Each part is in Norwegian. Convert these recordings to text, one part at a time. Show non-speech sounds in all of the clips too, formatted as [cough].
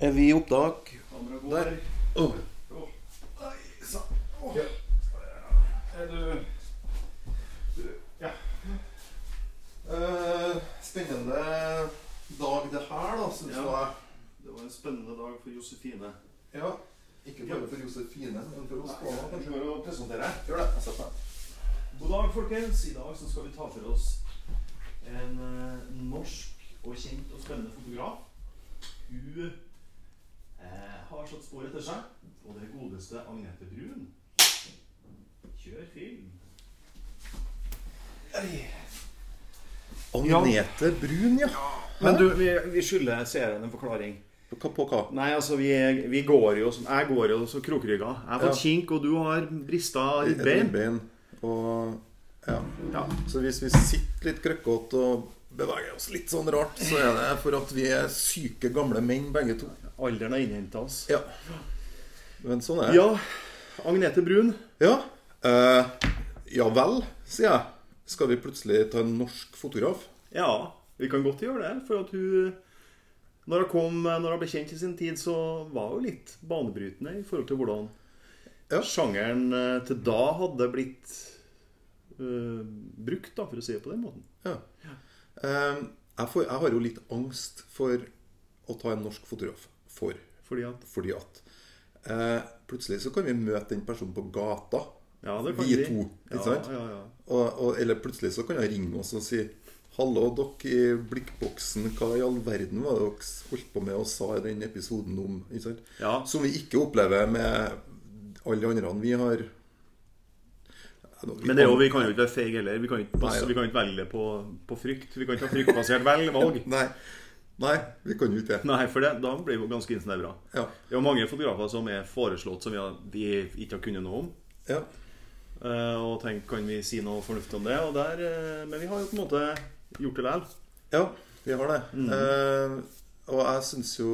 Er vi i opptak? Der. Ja. Er du Ja. Eh, spennende dag det her, da, syns Ja. jeg. Det var en spennende dag for Josefine. Ja. Ikke bare for Josefine, men for oss òg. kanskje vi må presentere. Gjør det. Jeg setter meg. God dag, folkens. I dag så skal vi ta for oss en eh, norsk og kjent og spennende fotograf. Hun har satt spor etter seg, og det er godeste Agnete Brun. Kjør film. Agnete Brun, ja. Men du, vi, vi skylder seeren en forklaring. På, på hva? Nei, altså, vi, vi går jo som Jeg går jo så krokrygga. Jeg har fått Ja. kink, og du har brista ribbein. Og ja. Ja. Så hvis vi sitter litt krøkkete og beveger oss litt sånn rart, så er det for at vi er syke, gamle menn begge to. Alderen har innhenta oss. Ja. Men sånn er det. Ja, Agnete Brun. Ja. Eh, ja vel, sier jeg. Skal vi plutselig ta en norsk fotograf? Ja, vi kan godt gjøre det. For at hun Når hun kom, når hun ble kjent i sin tid, så var hun litt banebrytende i forhold til hvordan Ja. sjangeren eh, til da hadde blitt eh, brukt, da, for å si det på den måten. Ja. Eh, jeg, får, jeg har jo litt angst for å ta en norsk fotograf. For. Fordi at Fordi at eh, plutselig så kan vi møte den personen på gata. Ja, det kan Vi to, ikke ja, sant? Ja, ja. Og, og, eller plutselig så kan jeg ringe oss og si Hallo, dere i blikkboksen. Hva i all verden var det dere holdt på med og sa i den episoden om? Ikke sant? ja. Som vi ikke opplever med alle andre vi har Men det er jo, vi kan jo ikke være feige heller. Vi kan kan ikke velge på, på frykt. Vi kan ikke ha fryktbasert velg, valg. [laughs] Nei, nei, vi kan jo ikke det. Nei, for det, da blir vi ganske innsnevra. Ja. Det er mange fotografer som er foreslått som vi, har, vi ikke har kunnet noe om. ja. Uh, og tenk, kan vi si noe fornuftig om det? Og der, uh, men vi har jo på en måte gjort det vel. Ja, vi har det. Mm. Uh, og jeg syns jo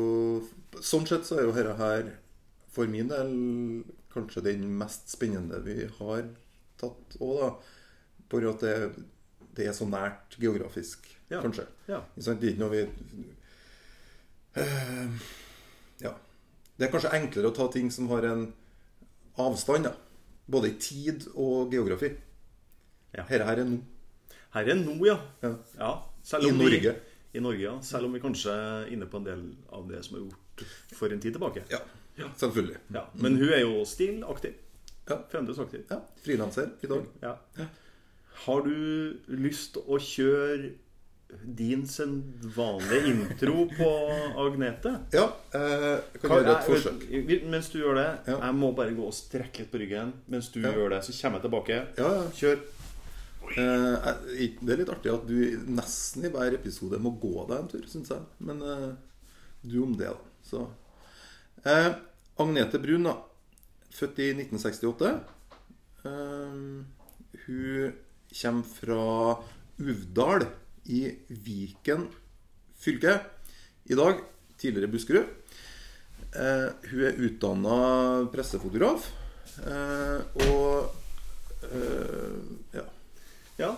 Sånn sett så er jo dette her for min del kanskje den mest spennende vi har tatt òg, da. Bare at det, det er så nært geografisk, Ja. kanskje. Ja. Det er ikke noe vi uh, Ja. Det er kanskje enklere å ta ting som har en avstand, da. Både i tid og geografi. Ja. Her, her er nå. Her er nå, ja. Ja. I Norge. vi-. I Norge, ja. Selv om vi kanskje er inne på en del av det som er gjort for en tid tilbake. Ja, selvfølgelig. Ja. Men hun er jo still aktiv. Ja. Fremdeles aktiv. Ja, Frilanser i dag. Ja. Har du lyst å kjøre din sedvanlige intro på Agnete? Ja, eh, jeg kan gjøre et forsøk. Mens du gjør det, Ja. jeg må bare gå og strekke litt på ryggen. Mens du Ja. gjør det, så kommer jeg tilbake. Ja, ja. Kjør. Eh, det er litt artig at du nesten i hver episode må gå deg en tur, syns jeg. Men eh, du om det, da. Så. Eh, Agnete Brun, da. Født i 1968. Eh, hun kommer fra Uvdal i Viken fylke i dag. Tidligere Buskerud. Eh, hun er utdanna pressefotograf. Eh, og eh, ja. Ja.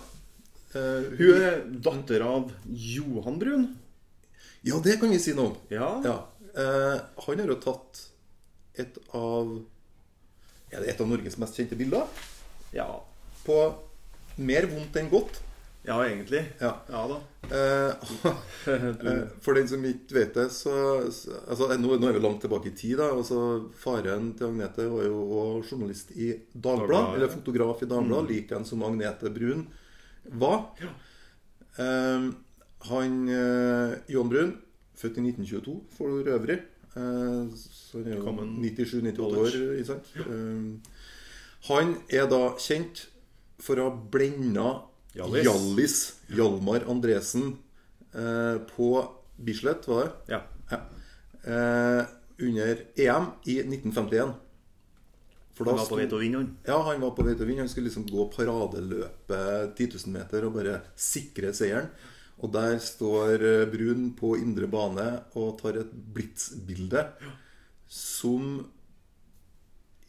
Eh, Hun er datter av Johan Brun. Ja, det kan vi si om. Ja. Ja. Eh, han har jo tatt et av Er det et av Norges mest kjente bilder? Ja, På mer vondt enn godt. ja egentlig. Ja. Ja da. Eh, [laughs] eh, for den som ikke vet det, så, så altså, nå, nå er vi langt tilbake i tid. da altså, Faren til Agnete var jo også journalist i Dagbladet. Dagbladet, Eller fotograf i Dagbladet, like en som Agnete Brun var. Eh, han eh, Johan Brun, født i 1922 for øvrig. Eh, så han er jo 97-98 år. sant? Eh, han er da kjent for å ha blenda Hjallis. Hjallis, Hjalmar Andresen, eh, på Bislett, var det? Ja. Ja. Eh, under EM i 1951. For Han var på vei til å vinne, han. ja, han var på vei til å vinne. Han skulle liksom gå paradeløpet 10 000 meter og bare sikre seieren. Og der står eh, Brun på indre bane og tar et blitsbilde som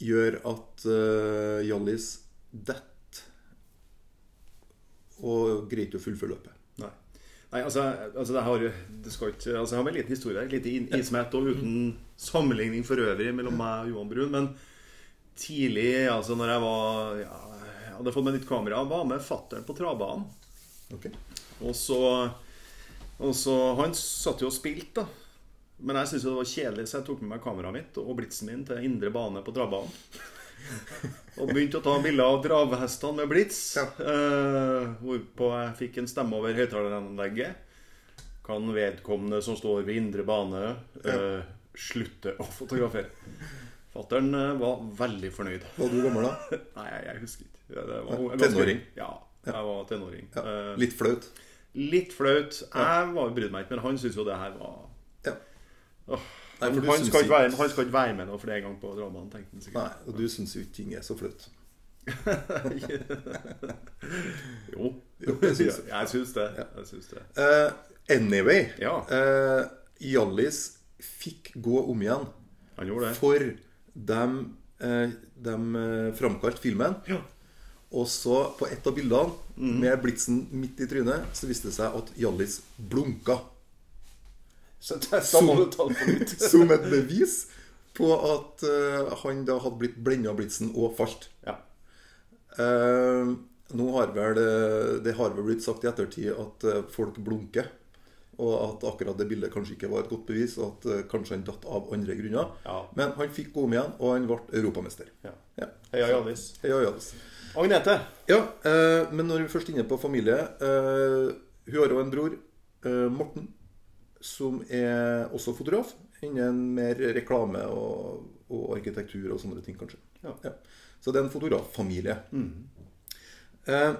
gjør at uh, Hjallis detter og greide å fullføre løpet. Nei. Nei, altså, altså det, har, det skal ikke Altså, jeg har en liten historie. Et lite ismett og uten sammenligning for øvrig mellom meg og Johan Brun. Men tidlig, altså når jeg var ja, Jeg hadde fått meg nytt kamera, var med fattern på travbanen. Ok. Og så, og så Han satt jo og spilte, da. Men jeg syntes det var kjedelig, så jeg tok med meg kameraet mitt og blitsen min til indre bane på travbanen. Og begynte å ta bilder av travhestene med blits. Ja. Eh, hvorpå jeg fikk en stemme over høyttaleranlegget. Kan vedkommende som står ved indre bane, eh, slutte å fotografere? Fattern eh, var veldig fornøyd. Var du gammel da? [laughs] Nei, jeg, husker ikke. Var, tenåring? Ja, jeg var tenåring. Ja. Eh, Litt flaut? Litt flaut. Jeg var brydde meg ikke, men han syntes jo det her var Ja. Åh, Nei, for han, skal være, han skal ikke være med noe flere ganger på dramaen, tenkte han sikkert. Nei, og du syns jo ikke ting er så flaut? [laughs] Jo. Jo, jeg syns det. [laughs] jeg syns det. Jeg syns det. Eh, anyway. Ja. uh, Hjallis fikk gå om igjen. Han gjorde det. For de, uh, de eh, framkalte filmen. Ja. Og så, på ett av bildene, Mm. med blitsen midt i trynet, så viste det seg at Hjallis blunka. Nytt. Som et bevis på at uh, han da hadde blitt blenda av blitsen og falt. Ja. Uh, nå har vel eh, Det har vel blitt sagt i ettertid at folk blunker. Og at akkurat det bildet kanskje ikke var et godt bevis, og at kanskje han datt av andre grunner. Ja. Men han fikk gå om igjen, og han ble europamester. ja. Ja. Heia Hjallis. Agnete. ja eh, men når vi først er inne på familie eh, Hun har jo en bror, eh, Morten, som er også fotograf. Innen mer reklame og, og arkitektur og sånne ting, kanskje. Ja. Så det er en fotograffamilie. Mm. Eh,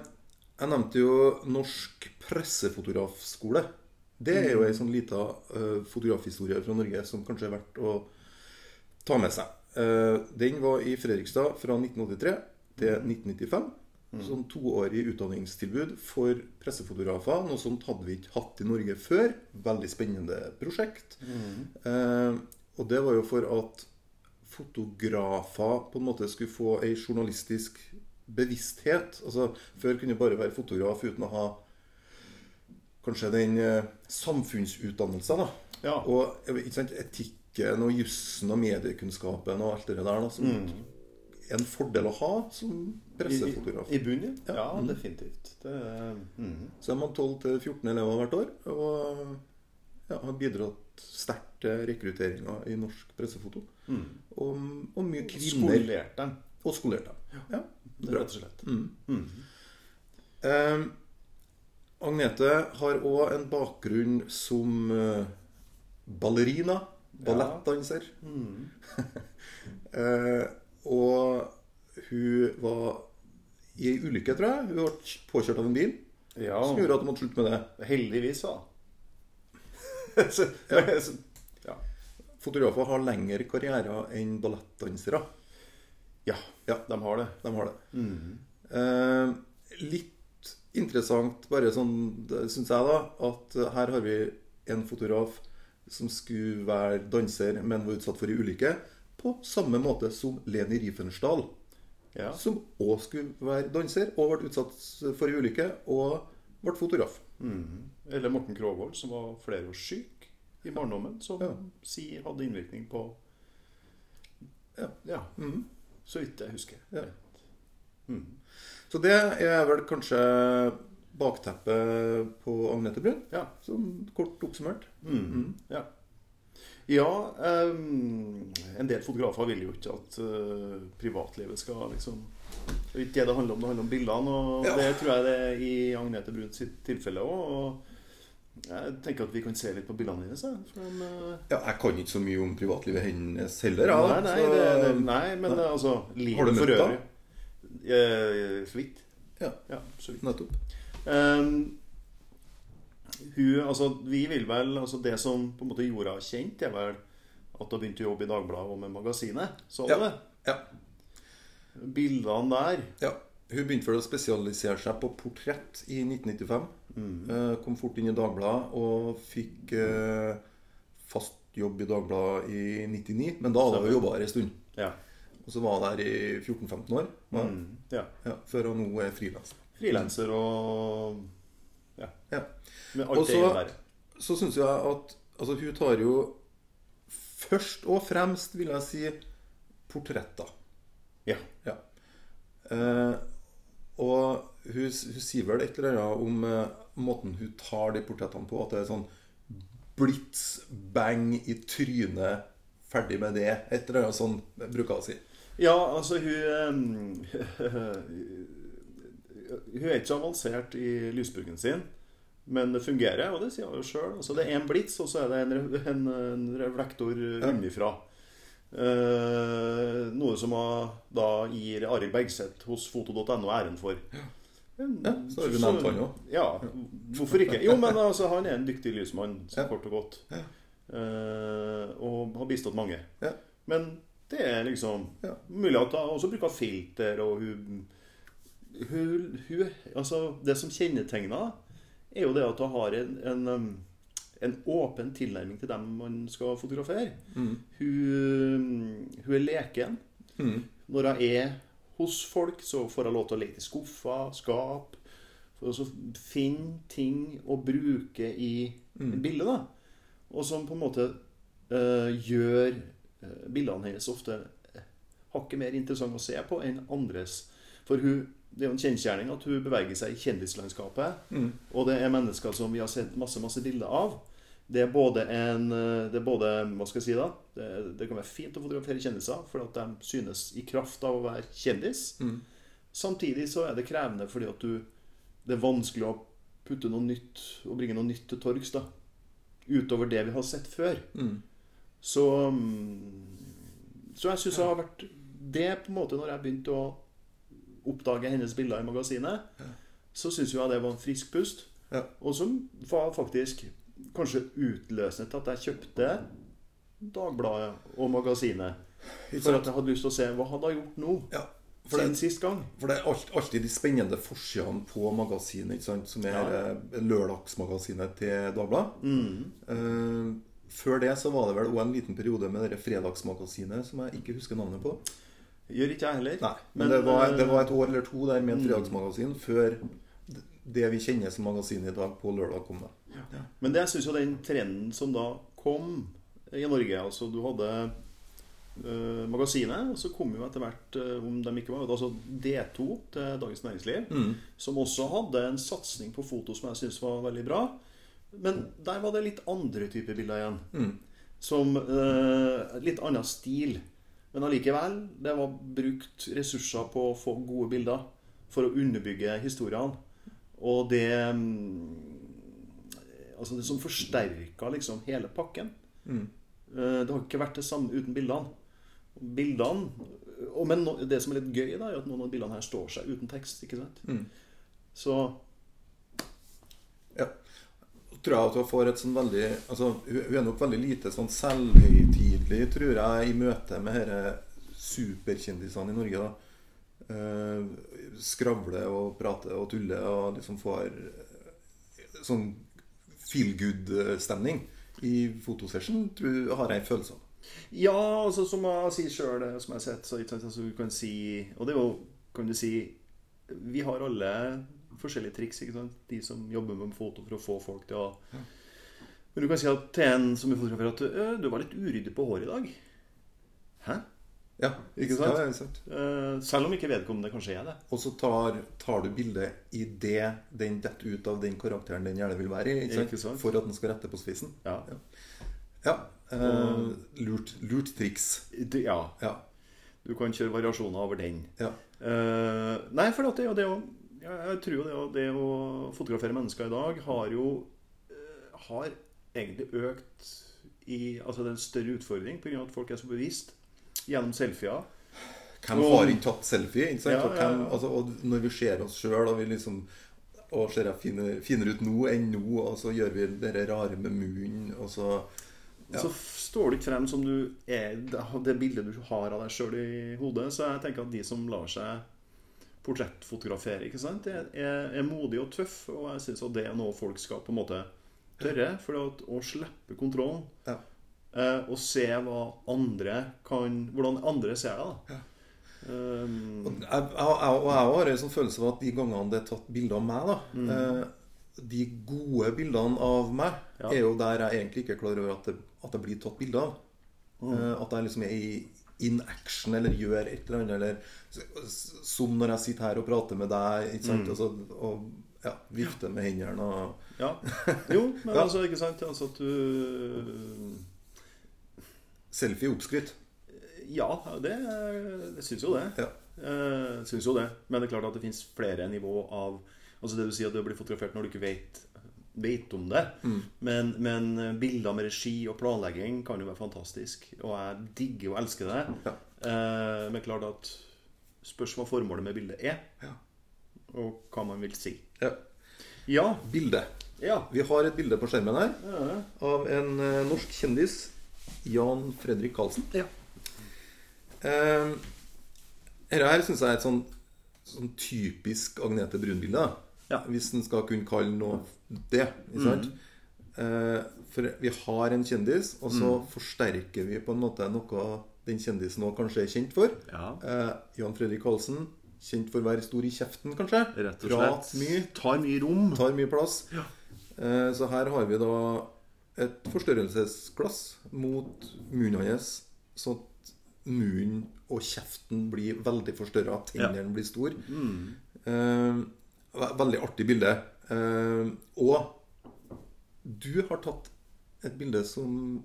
jeg nevnte jo Norsk pressefotografskole. Det er jo ei sånn lita uh, fotografhistorie fra Norge som kanskje er verdt å ta med seg. Uh, den var i Fredrikstad fra 1983 til 1995. Sånn toårig utdanningstilbud for pressefotografer. Noe sånt hadde vi ikke hatt i Norge før. Veldig spennende prosjekt. Eh, og det var jo for at fotografer på en måte skulle få ei journalistisk bevissthet. Altså, Før kunne du bare være fotograf uten å ha kanskje den eh, samfunnsutdannelsen. da. Ja. Og etikken og jussen og mediekunnskapen og alt det der da, som er en fordel å ha som pressefotograf. i. I bunnen, ja. Ja. mm. definitivt. Det, mm. Så er man 12-14 elever hvert år. Og ja, har bidratt sterkt til rekrutteringa i norsk pressefoto. Mm. Og, og mye kvinner. Skolert dem, Og skolert dem. Ja, bra. rett og slett. Eh, Agnete har òg en bakgrunn som eh, ballerina. Ballettdanser. Mm. [laughs] Eh, og hun var i ei ulykke, tror jeg. Hun ble påkjørt av en bil Ja, som gjorde at hun måtte slutte med det. heldigvis, da. [laughs] Så- [laughs] så- ja. Fotografer har lengre karrierer enn ballettdansere. ja, Ja. de har det. De har det. Mm. Eh, litt interessant, bare sånn, syns jeg, da, at her har vi en fotograf som skulle være danser, men var utsatt for ei ulykke. På samme måte som Leni Riefenstahl, Ja. som òg skulle være danser, og ble utsatt for en ulykke, og ble fotograf. Mm. Eller Morten Krogvold, som var flerårssyk i barndommen, som Ja. si hadde innvirkning på Ja. ja. Mm. Så vidt jeg husker. Ja. Mm. Så det er vel kanskje bakteppet på Agnete Brun, Ja. sånn kort oppsummert. Mm. ja. Ja, um, en del fotografer vil jo ikke at uh, privatlivet skal liksom Det er ikke det det handler om. Det handler om bildene, og Ja. det tror jeg det er i Agnete Brun sitt tilfelle òg. Jeg tenker at vi kan se litt på bildene hennes. eh, Ja, jeg kan ikke så mye om privatlivet hennes heller. nei, Ja, nei, så- det, det, nei, men Nei. altså Har du møtt henne? Eh, Så vidt. Ja, Ja, så vidt. nettopp. Ehm, hun, altså, vi vil vel altså Det som på en måte gjorde henne kjent, er vel at hun begynte å jobbe i Dagbladet og med Magasinet. Så Ja. det? Ja. Bildene der Ja, Hun begynte vel å spesialisere seg på portrett i 1995. Mm. Eh, kom fort inn i Dagbladet og fikk eh, fast jobb i Dagbladet i 99. Men da hadde hun jobba her en stund. Ja. Og så var hun der i 14-15 år. Mm. ja. Ja, før hun nå er frilanser. Frilanser og Ja. Og så-. Så syns jeg at altså, hun tar jo først og fremst, vil jeg si, portretter. Ja. Ja. Eh, og hun, hun sier vel et eller annet om eh, måten hun tar de portrettene på. At det er sånn blits, bang i trynet, ferdig med det. Et eller annet sånn bruker hun å si. Ja, altså hun eh, [laughs] Hun er ikke så avansert i lysbruken sin, men det fungerer, og det sier hun jo sjøl. Altså, det er en blits, og så er det en, [laughs] en, en reflektor unnifra. Eh, noe som da gir Arild Bergseth hos foto.no æren for. Ja, så har vi nevnt han òg. Ja, hvorfor ikke? Jo, men altså, han er en dyktig lysmann, så kort og godt. Ja. Eh, og har bistått mange. Ja. Men det er liksom Ja. mulig at hun også bruker filter, og hun, hun, hun Altså, det som kjennetegner er jo det at hun har en, en, um, en åpen tilnærming til dem man skal fotografere. Mm. Hun, hun er leken. Mm. Når hun er hos folk, så får hun lov til å lete i skuffer, skap. For å så finne ting å bruke i Mm. bildet. da. Og som på en måte øh, gjør eh, bildene hennes ofte hakket mer interessant å se på enn andres. For hun, det er jo en kjensgjerning at hun beveger seg i kjendislandskapet. Mm. Og det er mennesker som vi har sett masse masse bilder av. Det er både en Det er både Hva skal jeg si, da? Det, det kan være fint å fotografere kjendiser, for at de synes i kraft av å være kjendis. Mm. Samtidig så er det krevende fordi at du Det er vanskelig å putte noe nytt og bringe noe nytt til torgs, da. Utover det vi har sett før. Mm. Så mm, Så jeg syns det har vært det på en måte når jeg begynte å oppdage hennes bilder i magasinet, så syns jeg det var en frisk pust. Ja. Og som var faktisk kanskje utløsende til at jeg kjøpte Dagbladet og magasinet. For at jeg hadde lyst til å se hva hadde jeg gjort nå Ja, for siden det, sist gang. for det er alt, alltid de spennende forsidene på magasinet, som er Ja. lørdagsmagasinet til Dagbladet. Mm. Uh, før det så var det vel òg en liten periode med det fredagsmagasinet som jeg ikke husker navnet på. Gjør ikke jeg heller. Nei, men, Men, det, var, eh, det var et år eller to der med et mm. fredagsmagasin før det vi kjenner som magasinet i dag, på lørdag kom. Ja. Men det syns jo den trenden som da kom i Norge Altså du hadde eh, magasinet, og så kom jo etter hvert, eh, om de ikke var altså D2 til Dagens Næringsliv, Mm. som også hadde en satsing på foto som jeg syns var veldig bra. Men der var det litt andre typer bilder igjen. Mm. Som eh, Litt annen stil. Men allikevel, det var brukt ressurser på å få gode bilder for å underbygge historiene. Og det mm, Altså det som forsterka liksom hele pakken. Mm. Eh, Det har ikke vært det samme uten bildene. Bildene og Men det som er litt gøy, da, er at noen av bildene her står seg uten tekst. ikke sant? Mm. Så tror jeg at hun får et sånn veldig altså, Hun er nok veldig lite sånn selvhøytidelig, tror jeg, i møte med disse superkjendisene i Norge. da eh, Skravler og prater og tuller og liksom får eh, sånn feel good-stemning i fotosession, tror, har jeg en følelse av. Ja, altså som jeg sier sjøl, som jeg har sett, så sant, altså, du kan si Og det er jo, kan du si Vi har alle forskjellige triks, ikke sant? De som jobber med foto for å få folk til å Men du kan si at til en som er fotograf at «Øh, du var litt uryddig på håret i dag. Hæ? Ja, Ikke sant? Ja, sant? Eh, selv om ikke vedkommende kanskje er det. Og så tar, tar du bildet i det den detter ut av den karakteren den gjerne vil være i. Ikke sant? Ikke sant? For at den skal rette på spissen. Ja. Ja. Uh, lurt, lurt triks. Det, ja. Ja. Du kan kjøre variasjoner over den. ja. Uh, nei, for det, er jo det å ja, Jeg tror jo det, å- det å fotografere mennesker i dag har jo eh, Har egentlig økt i Altså det er en større utfordring pga. at folk er så bevisst gjennom selfier. Hvem Og- har ikke tatt selfie? Ikke sant? Ja, og, hvem, ja, ja. altså, og når vi ser oss sjøl, og vi liksom og ser jeg finere, finere ut nå enn nå, og så gjør vi det rare med munnen, og så Ja. Så står du ikke frem som du er det bildet du har av deg sjøl i hodet. Så jeg tenker at de som lar seg portrettfotografere, ikke sant, er, er, er modig og tøff, Og jeg syns det er noe folk skal på en måte tørre. For at å slippe kontrollen Ja. eh, og se hva andre kan Hvordan andre ser deg. Um, Og jeg, jeg, jeg, og jeg har en sånn følelse av at de gangene det er tatt bilder av meg, da Mm. eh, de gode bildene av meg Ja. er jo der jeg egentlig ikke er klar over at det, at det blir tatt bilder av. Mm. Eh, At jeg liksom er i in action eller gjør et eller annet. Eller, som når jeg sitter her og prater med deg ikke Mm. Altså, og ja, vifter med hendene og Ja. Jo, [laughs] men Ja. altså, ikke sant Altså at du Selfie oppskrytt. Ja, det, jeg syns jo det. Ja. Eh, syns jo det. Men det er klart at det fins flere nivå av Altså det du sier at det blir fotografert når du ikke vet, vet om det. Mm. Men, men bilder med regi og planlegging kan jo være fantastisk. Og jeg digger og elsker det. Ja. Eh, men klart at spørs hva formålet med bildet er. Ja. Og hva man vil si. Ja. Ja. Bilde. Ja. Vi har et bilde på skjermen her ja. av en eh, norsk kjendis. Jan Fredrik Karlsen. Ja. Eh, Dette her syns jeg er et sånn, sånn typisk Agnete Brun-bilde. Ja. Mm. Hvis en skal kunne kalle noe det. Ikke sant? Eh, for vi har en kjendis, og så Mm. forsterker vi på en måte noe den kjendisen òg kanskje er kjent for. Ja. Eh, Jan Fredrik Karlsen, kjent for å være stor i kjeften, kanskje. Rett og slett. mye. Tar mye rom. Tar mye plass. Eh, Så her har vi da et forstørrelsesglass mot munnen hans, så at munnen og kjeften blir veldig forstørra. Tennene blir store. Eh, ve- Veldig artig bilde. Eh, Og du har tatt et bilde som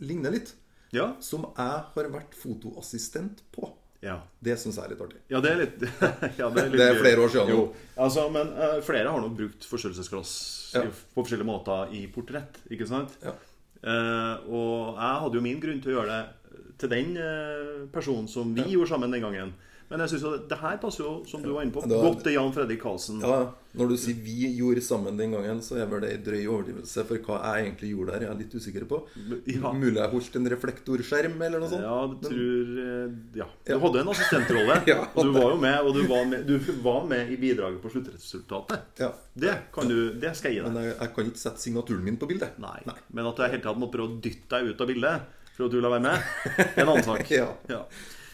ligner litt. Ja. Som jeg har vært fotoassistent på. ja. Det syns jeg er litt artig. Ja, det er litt, [laughs] ja, det er, litt Det er flere år siden nå. Altså, men uh, flere har nok brukt forstørrelsesglass Ja. på forskjellige måter i portrett. Ikke sant? Ja. Uh, og jeg hadde jo min grunn til å gjøre det til den uh, personen som vi gjorde sammen den gangen. Men jeg synes jo det, her passer jo, som du var inne på, var- godt til Jan Fredrik Karlsen. Ja, Når du sier 'vi gjorde sammen den gangen', så er vel det en drøy overdrivelse. For hva jeg egentlig gjorde der, Jeg er litt usikker på. Ja. Mulig jeg holdt en reflektorskjerm eller noe sånt. Ja, du tror eh, Ja. Du hadde en assistentrolle. [laughs] Ja, du var jo med, og du var med, du var med i bidraget på sluttresultatet. Ja. Det, kan du, det skal jeg gi deg. Men jeg, jeg kan ikke sette signaturen min på bildet. Nei. Men at du i hele tatt måtte prøve å dytte deg ut av bildet for at du la være med, en annen sak. [laughs] Ja. ja.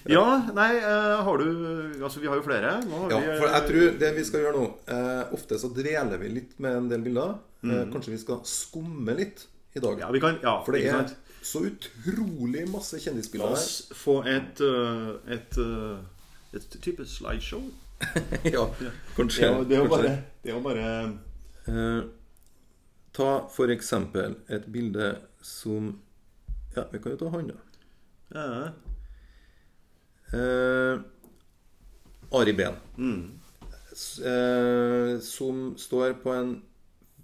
Ja, nei, eh, har du Altså, vi har jo flere. Har Ja, vi, eh, for jeg tror det vi skal gjøre nå eh, Ofte så dveler vi litt med en del bilder. Mm. Eh, kanskje vi skal skumme litt i dag. Ja, vi kan Ja, For det er så utrolig masse kjendisbilder her. oss få et eh, et, eh, et type slideshow. [laughs] ja, kanskje. Jo- det er jo bare, det er bare Eh, ta for eksempel et bilde som Ja, vi kan jo ta han, da. ja. Eh, Ari Behn. mm. Eh, som står på en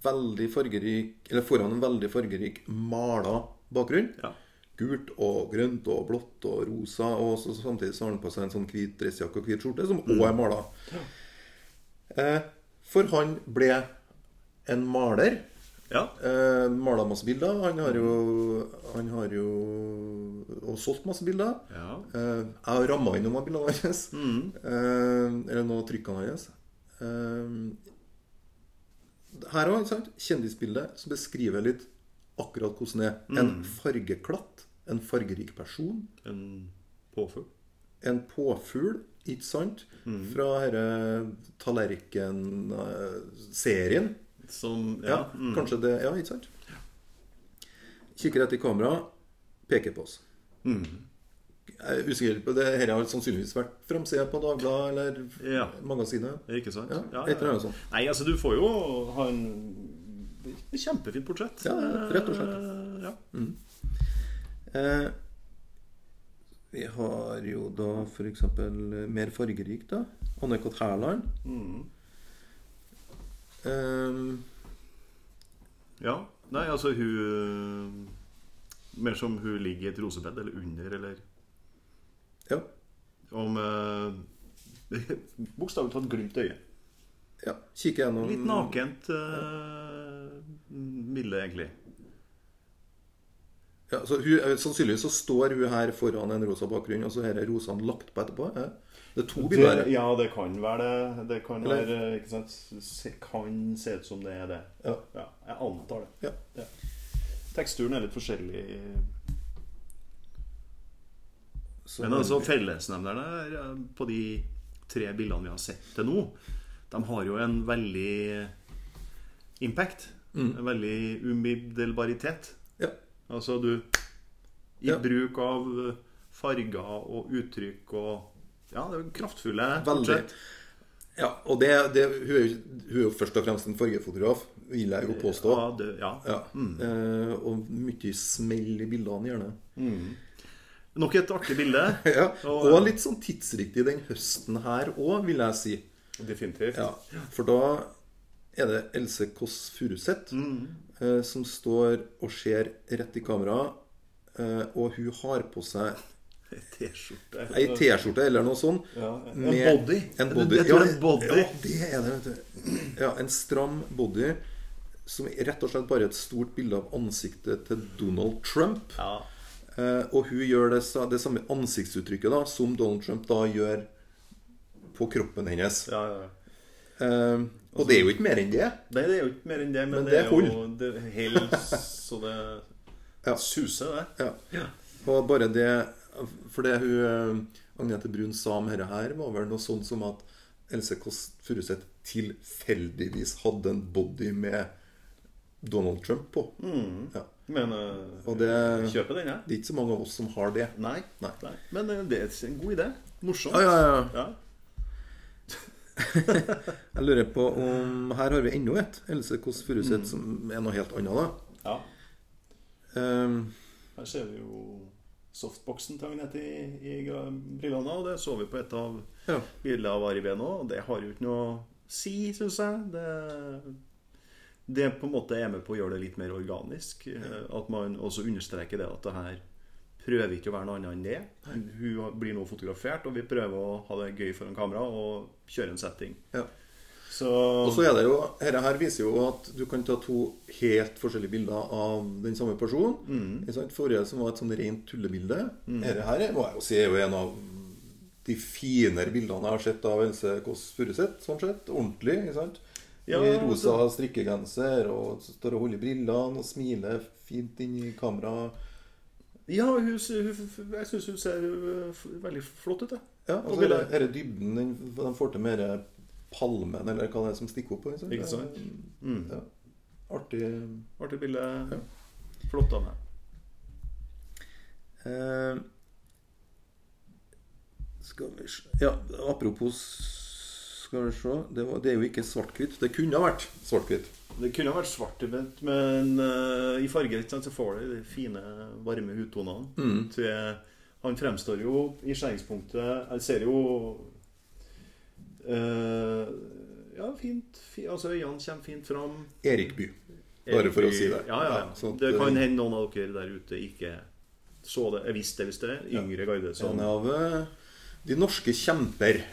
veldig fargerik Eller foran en veldig fargerik mala bakgrunn. Ja. Gult og grønt og blått og rosa. Og så, samtidig så har han på seg en sånn hvit dressjakke og hvit skjorte, som òg er mala. Eh, for han ble en maler. Ja. Eh, Mala masse bilder. Han har jo Han har jo Og solgt masse bilder. ja. Eh, jeg har ramma inn noen av bildene hans. Mm. Eh, eller noen av trykkene hans. Eh, her òg? Kjendisbilde som beskriver litt akkurat hvordan det er. En fargeklatt, en fargerik person, En påfugl. en påfugl, ikke sant? Fra denne Tallerken-serien. Som Ja, Ja. mm. kanskje det Ja, ikke sant? Kikker etter kamera, peker på oss. Mm. Jeg er usikker på det. Dette har sannsynligvis vært framsida på Dagbladet eller Ja. magasinet. Ikke sant? Ja, ja, eller annet sånt. Nei, altså, du får jo ha en kjempefint portrett. Ja, rett og slett. Ja. Mm. Eh, vi har jo da f.eks. mer fargerik, da. Anne-Kat. Hærland. Mm. Eh, ja. Nei, altså hun Mer som hun ligger i et rosebed, eller under, eller ja. om uh, [laughs] Bokstavelig talt glimt i øyet. ja. Kikke gjennom Litt nakent uh, bilde, egentlig. Ja, så hun, eh, sannsynligvis så står hun her foran en rosa bakgrunn, og så her er rosene lagt på etterpå. Ja. Det er to bilder. Her. ja, det kan være det. Det kan Eller- være Ikke sant? Se, kan se ut som det er det. Ja. Ja, jeg antar det. Ja. Teksturen er litt forskjellig. Så Men altså fellesnevnerne er, på de tre bildene vi har sett til nå, de har jo en veldig impact. Mm. En veldig umiddelbaritet. Altså du I Ja. bruk av eh, farger og uttrykk og Ja, det er jo kraftfulle Veldig. Ja, og det, det, hun, er jo, hun er jo først og fremst en fargefotograf, vil jeg jo påstå. Ja, det, ja. Ja. Eh, og mye smell i bildene, gjerne. Nok et artig bilde. [laughs] Ja, Og- Og litt sånn tidsriktig den høsten her òg, vil jeg si. Definitivt. Ja, For da er det Else Kåss Furuseth eh, som står og ser rett i kamera, eh, og hun har på seg ei T-skjorte eller noe sånt. Ja, en body. En body. Jeg tror det er en body. Ja, det er det, vet du. Ja, en stram body som er rett og slett bare et stort bilde av ansiktet til Donald Trump. Ja. Eh, og hun gjør det, det samme ansiktsuttrykket da som Donald Trump da gjør på kroppen hennes. Ja, ja. Og det er jo ikke mer enn det. Nei, det er jo ikke mer enn det, men, Men det, det er jo det holder [laughs] så det Ja. suser, det. Ja. Og bare det For det hun eh, Agnete Brun sa om dette her, var vel noe sånt som at Else Kåss Furuseth tilfeldigvis hadde en body med Donald Trump på. Ja. Men uh, Og det, kjøper den, jeg. det er ikke så mange av oss som har det. Nei. Nei. Nei. Men eh, det er en god idé. Morsomt. Ja, ja, ja. Ja. [laughs] Jeg lurer på om Her har vi enda et. Else Kåss Furuseth som er noe helt annet, da. ja. Um, Her ser vi jo softboxen til Agnete i, i brillene, og det så vi på et av ja. bildene av Ari nå, og det har jo ikke noe å si, syns jeg. Det, det på en måte er med på å gjøre det litt mer organisk. Ja. At man også understreker det at det her prøver ikke å være noe annet enn det. Hun blir nå fotografert, og vi prøver å ha det gøy foran kamera og kjøre en setting. ja. Så, Og så er det jo Dette her viser jo at du kan ta to helt forskjellige bilder av den samme personen. Mm. Forrige som var et sånn rent tullebilde. Dette her er- må jeg jo si er jo en av de finere bildene jeg har sett av Else Kåss Furuseth. Sånn sett. Ordentlig. ikke sant? Ja, I rosa strikkegenser og står og holder brillene og smiler fint inn i kamera. Ja, hun, hun, jeg syns hun ser uh, veldig flott ut. jeg. Ja, På og så er det dybden den, den får til mer palmen, eller hva det er som stikker opp. Sant? Ikke sant? Mm. Ja. Artig. Artig bilde. Flott av meg. Eh, skal vi se Ja, apropos Skal vi se Det, var, det er jo ikke svart-hvitt. Det kunne ha vært svart-hvitt. Det kunne vært svart, men, eh, i farge så får du de fine, varme hudtonene. Mm. Han fremstår jo i skjæringspunktet Jeg ser jo uh, Ja, fint. fi- altså Øynene kommer fint fram. Erik By. Bare for å si det. Ja, ja, Ja, så at, Det kan eh, hende noen av dere der ute ikke så det. Jeg visste det, hvis det. Yngre garde som En av de norske kjemper.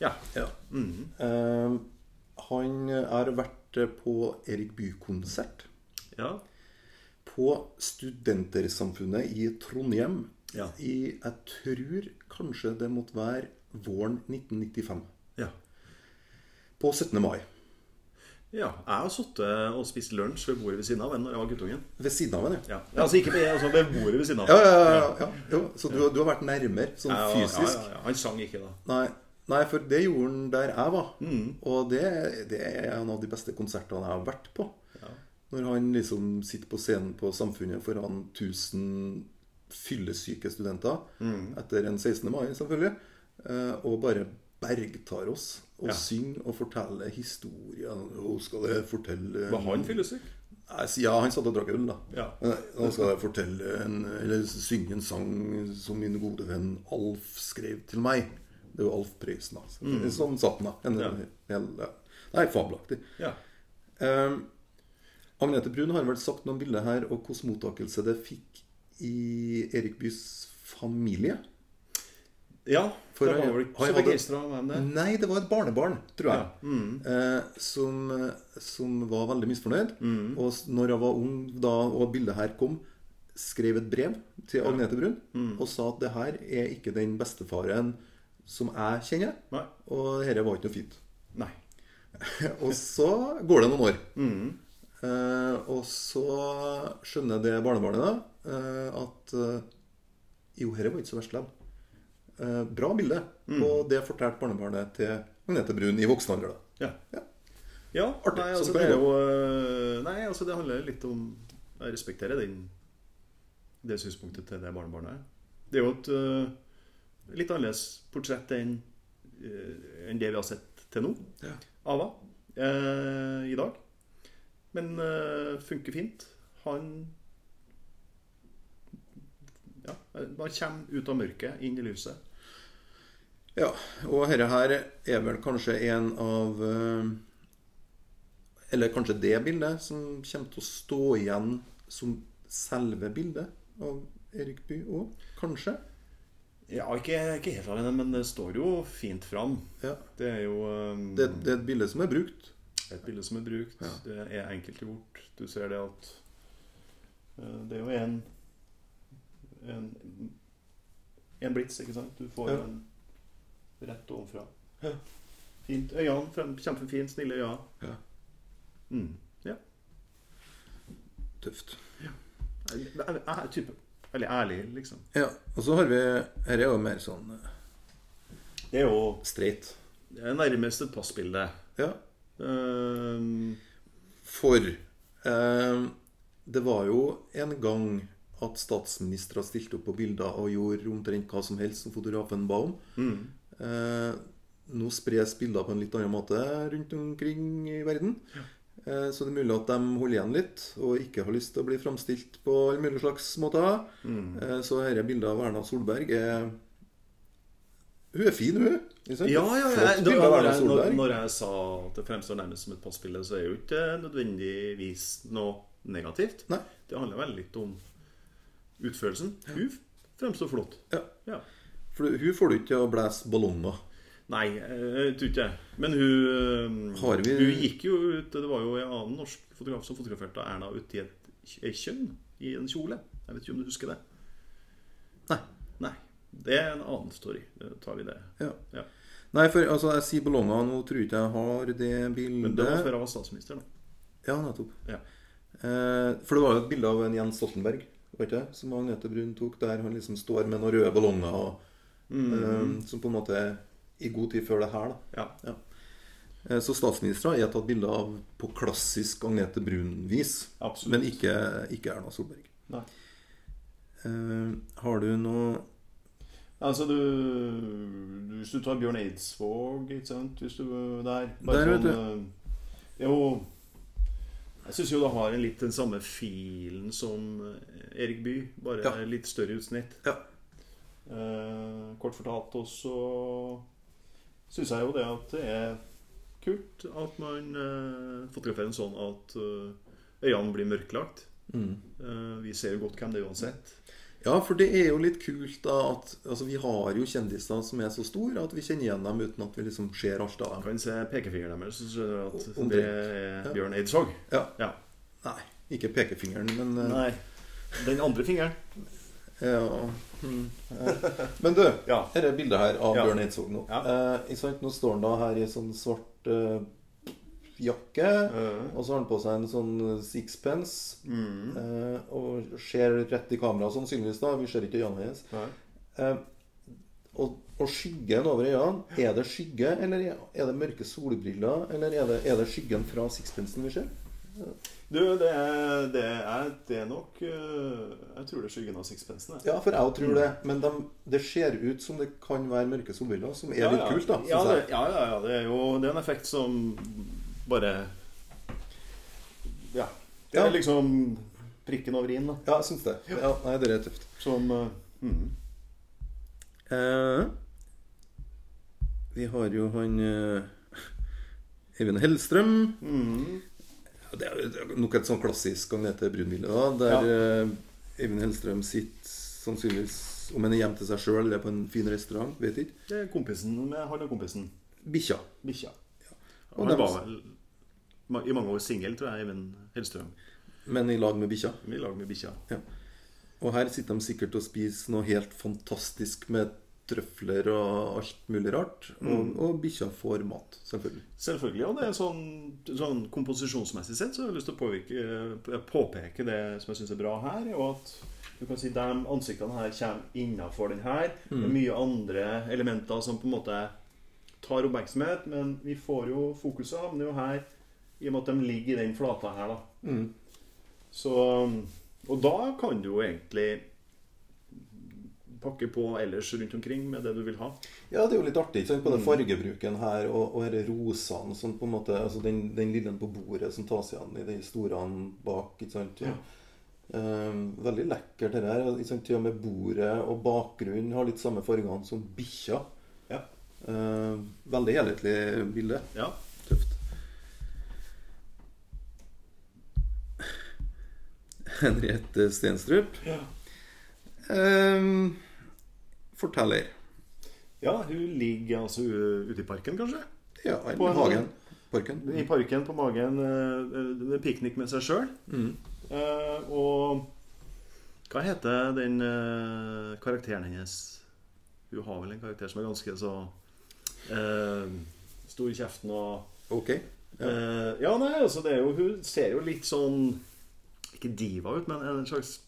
Ja. Ja. Mm. Uh, han har vært eh, på Erik Bye-konsert. ja. På Studentersamfunnet i Trondheim. Ja. I, jeg tror kanskje det måtte være våren 1995. ja. På 17. mai. Ja, jeg har sittet og spist lunsj ved bordet ved siden av en når jeg var guttungen. Ved siden av henne. Ja. ja. Altså ikke ved, altså ved bordet ved siden av. Ja, ja, ja, ja, ja. Jo, så du, du har vært nærmere, sånn fysisk. Ja, ja, ja. Han sang ikke da. Nei, nei, for det gjorde han der jeg var. Mm. Og det, det er en av de beste konsertene jeg har vært på. Ja. Når han liksom sitter på scenen på Samfunnet foran 1000 fyllesyke studenter Mm. etter en 16. mai, selvfølgelig, eh, og bare bergtar oss og Ja. synger og forteller historier. Og skal jeg fortelle Var han fyllesyk? Ja, han satt og drakk øl, da. Ja. Nå skal jeg fortelle en, eller synge en sang som min gode venn Alf skrev til meg. Det er jo Alf Prøysen, da. Så- Sånn satt den, da. En, Mm. Ja. hel, ja. Nei, fabelaktig. Ja. Um, Agnete Brun har vel sagt noen bilder her, og hvilken mottakelse det fikk i Erik Bys familie. ja For det var vel ikke så begeistra hvem det Nei, det var et barnebarn, tror jeg. Ja. Mm. Eh, som, som var veldig misfornøyd. Mm. Og når jeg var ung da, og bildet her kom, skrev et brev til Agnete Brun Mm. og sa at det her er ikke den bestefaren som jeg kjenner. Nei. Og dette var ikke noe fint. Nei. [laughs] Og så går det noen år. Mm. Eh, og så skjønner det barnebarnet da eh, at eh, jo, dette var ikke så verst likevel. Eh, bra bilde. Mm. Og det fortalte barnebarnet til Agnete Brun i voksen alder. da. Ja. Ja. Ja, Artig, Nei, altså, det jo øh, Nei, altså det handler litt om Jeg respekterer den det synspunktet til det barnebarnet. Det er jo et litt annerledes portrett enn øh, enn det vi har sett til nå. Ja. Ava eh, i dag. Men øh, funker fint. Han Ja, han kommer ut av mørket, inn i lyset. Ja, og dette her er vel kanskje en av eh, Eller kanskje det bildet som kommer til å stå igjen som selve bildet av Erik Bye òg. Kanskje. Ja, ikke, ikke helt alene, men det står jo fint fram. Ja. Det er jo um, Det, det er et bilde som er brukt. Et bilde som er brukt. Ja. Det er enkelt gjort. Du ser det at uh, Det er jo en En, en blits, ikke sant? Du får Ja. en rett ovenfra. Ja. Fint. Øynene frem- kjempefint. Snille øyne. Ja. Mm. Ja. Tøft. Jeg, jeg, jeg er type veldig ærlig, liksom. Ja, Og så har vi Her er jo mer sånn eh, Det er jo streit. det er nærmest et passbilde. Ja. Um, For um, det var jo en gang at statsministre stilte opp på bilder og gjorde omtrent hva som helst som fotografen ba om. mm. Uh, nå spres bilder på en litt annen måte rundt omkring i verden. Eh, så det er mulig at de holder igjen litt og ikke har lyst til å bli framstilt på alle mulige slags måter. Mm. Eh, så dette bildet av Erna Solberg er Hun er fin, hun. Ja, ja, ja. Da, når, jeg, når, når jeg sa at det fremstår nærmest som et passbilde, så er jo ikke nødvendigvis noe negativt. Nei. Det handler vel litt om utførelsen. Hun fremstår flott. Ja. Ja. For hun får du ikke til å blæse ballonger. Nei, jeg tror ikke det. Men hun, Har vi- hun gikk jo ut Det var jo en annen norsk fotograf som fotograferte Erna uti i et, et kjønn i en kjole. Jeg vet ikke om du husker det? Nei. Nei. Det er en annen story. Da tar vi det. Ja. Ja. Nei, for altså, jeg sier ballonger. Nå tror ikke jeg har det bildet. Men det var før jeg var statsminister. da. Ja, nettopp. Ja. Eh, for det var jo et bilde av en Jens Stoltenberg var ikke det? som Agnete Brun tok, der han liksom står med noen røde ballonger. Og, eh, som på en måte i god tid før det her. da Ja. Ja. Så statsministre er tatt bilde av på klassisk Agnete Brun-vis. Men ikke, ikke Erna Solberg. Nei. Uh, har du noe Altså, du, du Hvis du tar Bjørn Eidsvåg, ikke sant Hvis du Der. Der, vet du. eh, Jo Jeg syns jo det har en litt den samme filen som eh, Erik Bye, bare Ja. litt større utsnitt. Ja. Eh, kort fortalt også syns jeg jo det at det er kult at man eh, fotograferer en sånn at eh, øynene blir mørklagt. mm. Eh, vi ser jo godt hvem det er uansett. Ja, for det er jo litt kult da at altså, vi har jo kjendiser som er så store at vi kjenner igjen dem uten at vi liksom ser alt av dem. kan se pekefingeren deres, så ser du at Om det det- er Bjørn Eidsvåg. Ja. Ja. Nei, ikke pekefingeren, men eh, Nei. Den andre fingeren. Ja. Mm. Men du, [laughs] Ja. er bildet her av Ja. Bjørn Eidsvåg nå. Ja. Eh. Nå står han da her i sånn svart eh, jakke. Og så har han på seg en sånn sixpence. Mm. eh, og ser rett i kamera, sannsynligvis. da Vi ser ikke øynene hans. Eh, og, og skyggen over øynene, er det skygge, eller er er det mørke solbriller? Eller er det, er det skyggen fra sixpencen vi ser? Du, det er, det er, det er nok øh, Jeg tror det er skyggen av sixpensen. Ja, for jeg tror det. Men de, det ser ut som det kan være mørke solbriller, som er Ja, litt ja. kult, da. Ja, det, ja, ja, ja. Det er jo det er en effekt som bare Ja. Det er Ja. liksom prikken over i-en, da. Ja, jeg syns det. Ja, nei, det er tøft. Som uh, mm. uh, vi har jo han uh, Eivind Hellstrøm. Mm. Ja, Det er nok et sånn klassisk Agnete Brun-bilde, da, der ja. Eivind Hellstrøm sitter sannsynligvis om han er hjemme til seg sjøl eller på en fin restaurant. Vet ikke. Det er kompisen med han og kompisen. Bikkja. Bikkja. Og Han var vel i mange år singel, tror jeg, Eivind Hellstrøm. Men i lag med bikkja. I lag med bikkja. Og her sitter de sikkert og spiser noe helt fantastisk med trøfler og alt mulig rart. Og, Mm. og bikkja får mat, selvfølgelig. Selvfølgelig. Og det er sånn, sånn komposisjonsmessig sett så har jeg lyst til å påvirke, påpeke det som jeg syns er bra her. Og at du kan si de ansiktene her kommer innafor den her. Det er mye andre elementer som på en måte tar oppmerksomhet, men vi får jo fokuset havner jo her I og med at de ligger i den flata her, da. Mm. Så Og da kan du jo egentlig pakke på ellers rundt omkring med det du vil ha. Ja, det er jo litt artig. Ikke sant? på den fargebruken her og, og disse rosene sånn på en måte, altså den, den lille på bordet som tas igjen i de store bak. ikke sant? Ja. Um, veldig lekkert det sant? Til og med bordet og bakgrunnen har litt samme fargene som bikkja. Ja. Eh, veldig helhetlig bilde. ja. Tøft. Henriette Stenstrup. Ja. Eh, forteller. Ja, hun ligger altså ute i parken, kanskje? Ja, i hagen. Parken. I parken på magen. eh, eh, Piknik med seg sjøl. Mm. og hva heter den uh, karakteren hennes? Hun har vel en karakter som er ganske så uh, stor i kjeften og Ok. Ja. Eh, ja, nei, altså det er jo Hun ser jo litt sånn Ikke diva ut, men en slags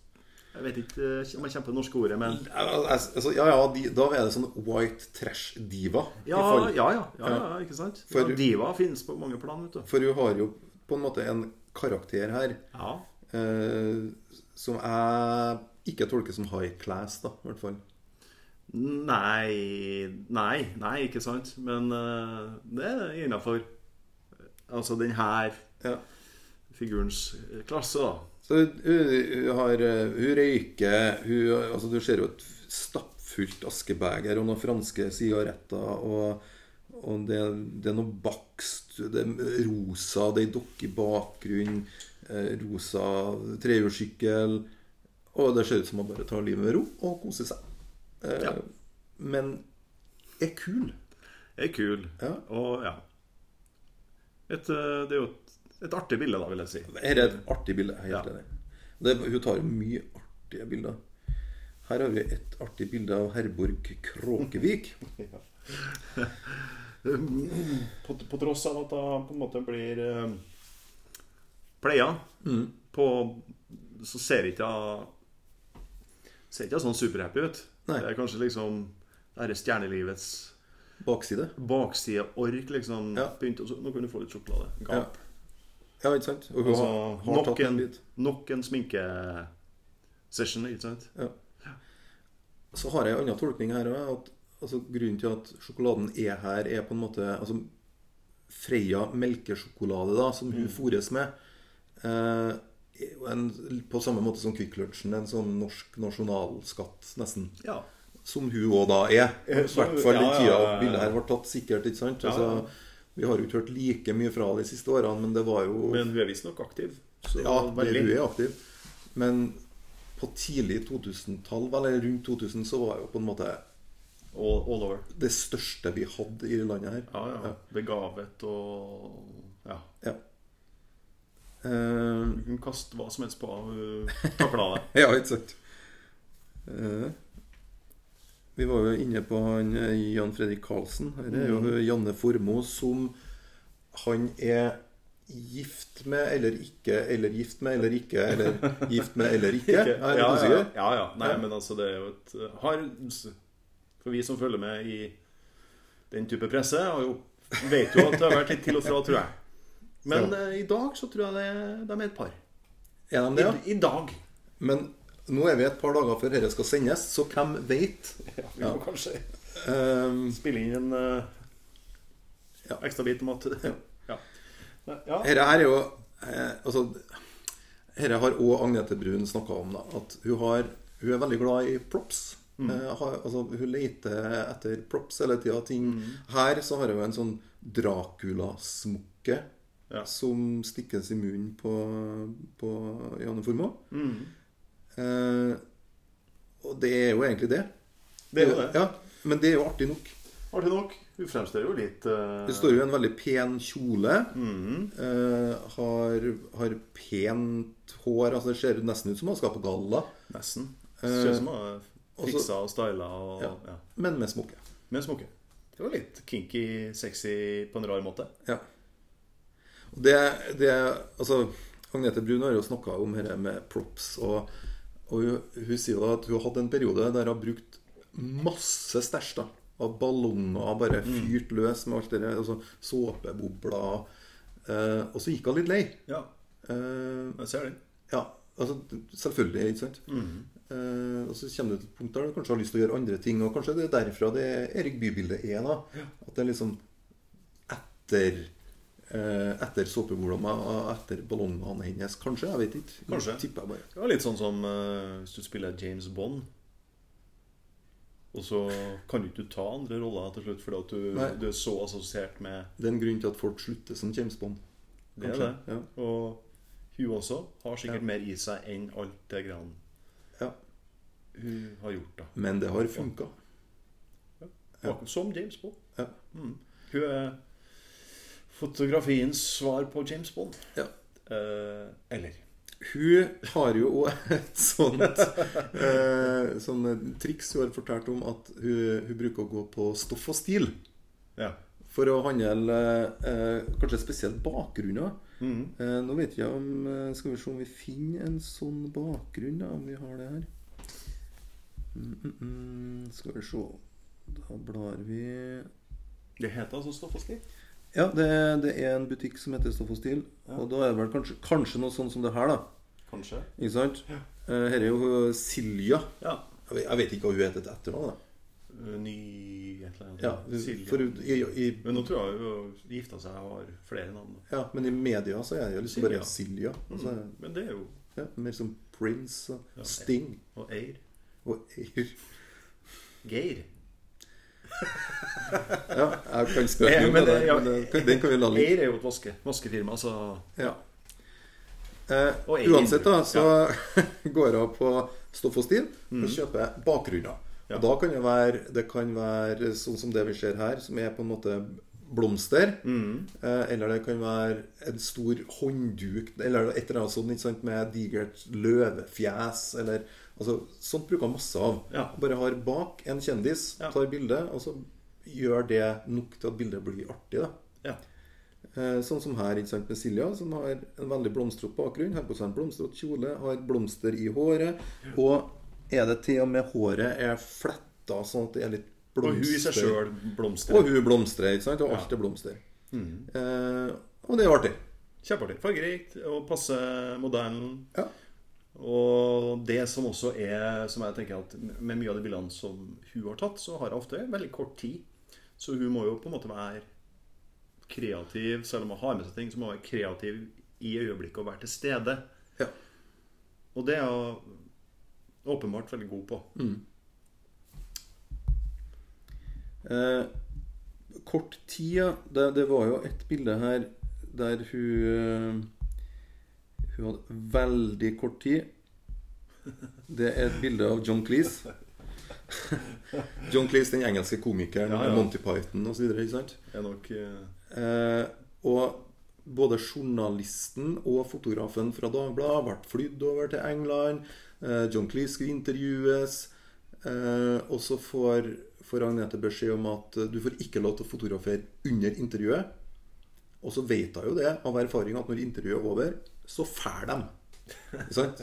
Jeg vet ikke eh, om jeg kommer på det norske ordet, men Altså, ja, ja, de, da er det sånn white trash diva. Ja, ja, ja, ja, ikke sant? For- diva finnes på mange plan, vet du. For hun har jo på en måte en karakter her Ja. eh, som jeg ikke tolker som high class, da, i hvert fall. Nei Nei, nei, ikke sant? Men uh, det er innafor altså den her Ja. figurens klasse, da. Så hun, har, eh, hun røyker hun, altså Du ser jo et stappfullt askebeger og noen franske sigaretter. Og, og det, det er noe bakst. Det er rosa, det er ei dokke i bakgrunnen. Eh, rosa trehjulssykkel. Og det ser ut som man bare tar livet med ro og koser seg. Eh, Ja. Men er kul. Er kul. Ja. Og ja. Et, det er jo et, et artig bilde, da, vil jeg si. Her er et artig bilde. Jeg er helt Ja. enig. Det, hun tar jo mye artige bilder. Her har vi et artig bilde av Herborg Kråkevik. [laughs] På, på tross av at hun på en måte blir uh, pleia, på, så ser ikke hun Ser ikke sånn superhappy ut. Nei. Det er kanskje liksom dette stjernelivets Bakside. bakside ork, liksom. Ja. Begynte, så, nå kan du få litt sjokolade. Gap. Ja, ikke sant? Og hun Altså, har, har nok, tatt en en, bit. nok en sminkesession, ikke sant? Ja. Så har jeg en annen tolkning her òg. Altså, grunnen til at sjokoladen er her, er på en måte altså, Freia melkesjokolade, da, som Mm. hun fôres med, eh, en, på samme måte som Kvikk Lunsjen, en sånn norsk nasjonalskatt, nesten. Ja. Som hun òg da er. I Eh, hvert fall ja, ja, tida ja, ja. bildet her ble tatt, sikkert. ikke sant? Ja, ja. Altså, vi har jo ikke hørt like mye fra de siste årene, men det var jo Men hun er visstnok aktiv. Så Ja, veldig. hun er aktiv. Men på tidlig 2000-tall, eller rundt 2000, så var jo på en måte All, all over. det største vi hadde i landet her. Ja, ja. Ja. Begavet og Ja. Ja. Uh, Du kan kaste hva som helst på henne. Hun takla det. ja, ikke sant. Eh, vi var jo inne på han eh, Jan Fredrik Karlsen. Her er jo Janne Formoe som han er gift med eller ikke, eller gift med eller ikke, eller [laughs] gift med eller ikke. Er det ja, ja, usikker. ja, ja. Nei, men altså, det er jo et har, For vi som følger med i den type presse, jo, vet jo at det har vært litt til og fra, tror jeg. Men eh, i dag så tror jeg det, de er et par. Er de det, ja? I dag. Men nå er vi et par dager før dette skal sendes, så hvem veit? [laughs] Ja, vi må kanskje Um, spille inn en uh, Ja. ekstra bit om at [laughs] Ja. Ja. ja. Dette her er jo eh, Altså Dette har òg Agnete Brun snakka om. da At hun, har, hun er veldig glad i props. Mm. Eh, har, altså, hun leter etter props hele tida. Mm. Her så har hun en sånn Dracula-smokke Ja. som stikkes i munnen på, på Janne Formoe. Mm. Eh, og det er jo egentlig det. Det er jo det. Ja, men det er jo artig nok. Artig nok. Hun fremstår jo litt uh... Det står jo i en veldig pen kjole. mhm. Eh, har, har pent hår. Altså Det ser nesten ut som hun skal på galla, Nesten. Eh, Ser ut som hun har fiksa og styla og Ja. ja. men med smokke. Med smokke. Det var litt kinky, sexy på en rar måte. Ja. Det, det Altså, Agnete Brun har jo snakka om dette med props, og, og hun, hun sier da at hun har hatt en periode der hun har brukt masse stæsj. da Av ballonger bare fyrt løs med alt det der. Altså såpebobler. Eh, og så gikk hun litt lei. Ja, Eh, jeg ser den. ja, altså selvfølgelig, ikke sant? Eh, og så kommer du til et punkt der du kanskje har lyst til å gjøre andre ting. Og kanskje det er derfra det Erik Bye-bildet er. da At det er liksom etter Etter såpeblomma og etter ballongene hennes. Kanskje. Jeg vet ikke. Kanskje. Tipper jeg bare. Det var litt sånn som eh, hvis du spiller James Bond. Og så kan du ikke ta andre roller til slutt fordi at du, du er så assosiert med Det er en grunn til at folk slutter som James Bond. det. er Kanskje, det. ja. Og hun også har sikkert Ja. mer i seg enn alt det greiene Ja. hun har gjort. da Men det har funka. Som James Bond. Ja. Mm. Hun er fotografiens svar på James Bond. Ja. Eh, eller Hun har jo òg et sånt eh, sånn triks hun har fortalt om, at hun, hun bruker å gå på stoff og stil. Ja. For å handle eh, kanskje spesielt bakgrunner. Mm. Eh, nå vet jeg om eh, Skal vi se om vi finner en sånn bakgrunn, da, om vi har det her. Mm, mm, mm. Skal vi se Da blar vi Det heter altså Stoff og stil? Ja, det, det er en butikk som heter Stoff og Stil. Ja. Og da er det vel kanskje, kanskje noe sånn som det her, da. Kanskje. Ikke sant? Ja. her er jo Silja. Ja. Jeg vet, jeg vet ikke hva hun heter etter etternavn. da. Eh, Ny et eller annet. Ja, Silja. for i, i, Men nå tror jeg hun gifta seg og har flere navn. da. ja, men i media så er det jo liksom bare Silja. Altså, Mm. Men det er jo ja, mer som Prince og. Sting Og Eir. og Eir. Geir. [laughs] Ja, jeg kan spørre Ja, men det, ja, men det, den kan vi la ligge. Eir er jo et vaske, vaskefirma, så Ja. Eh, uansett, da, så [laughs] går jeg på Stoff og Stil Mm. og kjøper bakgrunner. Ja. Og da kan det være Det kan være sånn som det vi ser her, som er på en måte blomster. Mm. Eh, eller det kan være en stor håndduk, eller et eller annet sånt med digert løvefjes. Eller, altså, sånt bruker han masse av. Ja. Bare har bak en kjendis, tar bilde, og så gjør det nok til at bildet blir artig. da Ja. Eh, Sånn som her ikke sant, med Silja, som har en veldig blomstrete bakgrunn. Har på seg en blomstrete kjole, har blomster i håret. Og er det til og med håret er fletta sånn at det er litt blomster. Og hun i seg sjøl blomstrer. Og hun blomstrer, ikke sant? Og alt er blomster. Mm. Eh, og det er artig. Kjempeartig. Fargerikt og passe modellen. Ja. Og det som også er Som jeg tenker at Med mye av de bildene som hun har tatt, så har hun ofte veldig kort tid. Så hun må jo på en måte være kreativ. Selv om hun har med seg ting, så må hun være kreativ i øyeblikket og være til stede. Ja. Og det er hun åpenbart veldig god på. Eh, kort tid, ja. Det, det var jo et bilde her der hun eh, Hun hadde veldig kort tid. Det er et bilde av John Cleese. John Cleese, den engelske komikeren, Ja, ja. Monty Python osv. Ikke sant? Er nok eh, Eh, og både journalisten og fotografen fra Dagbladet ble flydd over til England. Eh, John Cleese skulle intervjues. Eh, og så får, får Agnete beskjed om at eh, du får ikke lov til å fotografere under intervjuet. Og så vet hun jo det av erfaring at når intervjuet er over, så fær de.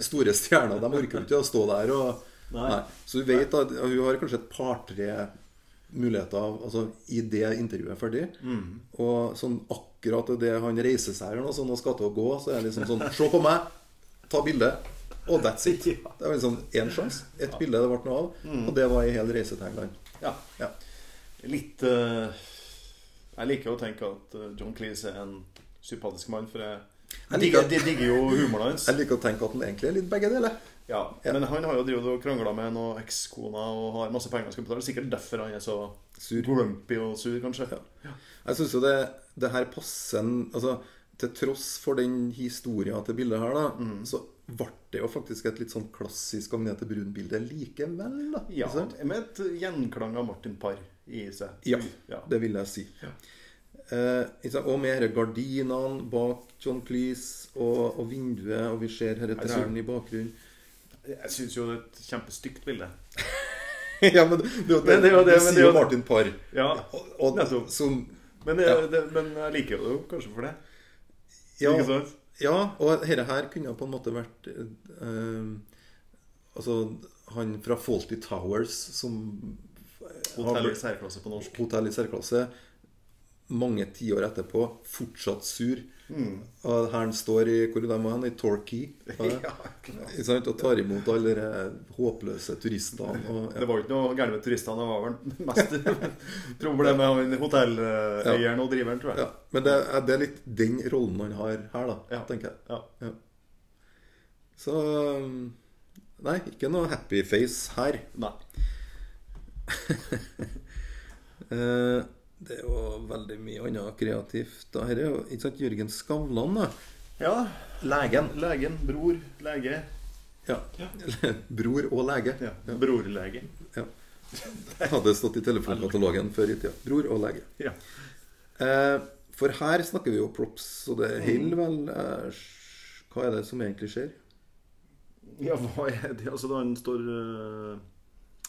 Store stjerner de orker ikke å stå der og Nei. Nei. Så du vet at hun har kanskje et par-tre muligheter altså, i det intervjuet er ferdig. Og sånn akkurat det han reiser seg her nå, sånn og skal til å gå, så er det liksom sånn Se på meg! Ta bilde! Og that's it. [laughs] Det var liksom én sjanse. Ett bilde det ble noe av. Og det var i hel reise til England. Ja. Ja. Litt uh, Jeg liker å tenke at eh, John Cleese er en sympatisk mann, for jeg, Liker- digger, jeg digger jo humoren hans. Jeg liker å tenke at han egentlig er litt begge deler. Ja, Ja. Men han har jo drivet og krangla med noen ekskoner og har masse penger han skal betale. Sikkert derfor han er så Sur. grumpy og sur, kanskje. Jeg syns jo det, det her passer Altså, til tross for den historia til bildet her, da, Mm. så ble det jo faktisk et litt sånn klassisk Agnete Brun-bilde likevel, da. Ja, Med et gjenklang av Martin Parr i seg. Ja, Ja. det vil jeg si. Eh, og med disse gardinene bak John Cleese og, og vinduet, og vi ser disse trærne i bakgrunnen. Jeg syns jo det er et kjempestygt bilde. [laughs] ja, men det, det, det det- men det sier er jo Martin Parr. Ja, Og, og, nettopp. som, Men, Ja. men jeg liker det jo kanskje for det. ja, Ikke sant? ja, og dette her kunne på en måte vært eh, Altså han fra Faulty Towers som Hotell i særklasse på norsk. Hotell i særklasse. Mange tiår etterpå fortsatt sur. Mm. Og her han står i hvor de var hen, i Torquay. [laughs] ja? Og tar imot alle de håpløse turistene. Og, Det var jo ikke noe gærent med turistene. Det var vel [laughs] mest problemet med han hotelleieren og driveren, tror jeg. ja. Men det, er- det er litt den rollen han har her, da, Ja. tenker jeg. Ja. Så Nei, ikke noe happy face her. Nei. [laughs] Eh, det er jo veldig mye annet kreativt. Da. Her er jo ikke sant, Jørgen Skavlan, da. Ja. Legen. Legen. Bror. Lege. Ja. [laughs] Bror og lege. Ja. Brorlege. Hadde stått i telefonkatalogen før i tida. Bror og lege. Ja. Eh, for her snakker vi jo props, og det holder vel eh, Hva er det som egentlig skjer? ja, hva er det? Altså, han står øh,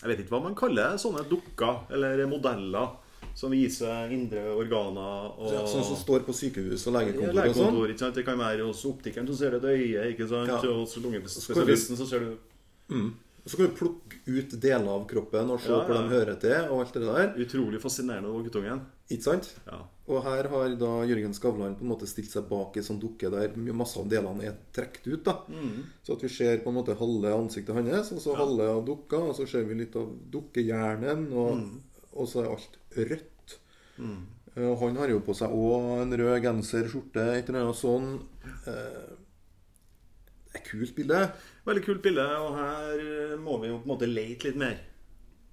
Jeg vet ikke hva man kaller. Sånne dukker eller modeller som viser indre organer og Ja, sånn som står på sykehus og Ja, legekontor og sånn? legekontor, ikke sant? Det kan være hos optikeren, så ser du et øye. ikke sant? Ja. Og hos lungespesialisten så ser du Mm. Så kan du plukke ut deler av kroppen og se Ja, hvor de hører til, og alt det der. Utrolig fascinerende over guttungen. Ikke sant? Ja. Og her har da Jørgen Skavlan på en måte stilt seg bak ei sånn dukke der masse av delene er trukket ut. da Så at vi ser på en måte halve ansiktet hans, og så halve av dukka, og så ser vi litt av dukkehjernen, og, og så er alt rødt. Mm. Han har jo på seg òg en rød genser, skjorte, et eller annet sånn. Eh, Det er kult bilde. Veldig kult bilde, og her eh, må vi jo på en måte lete litt mer.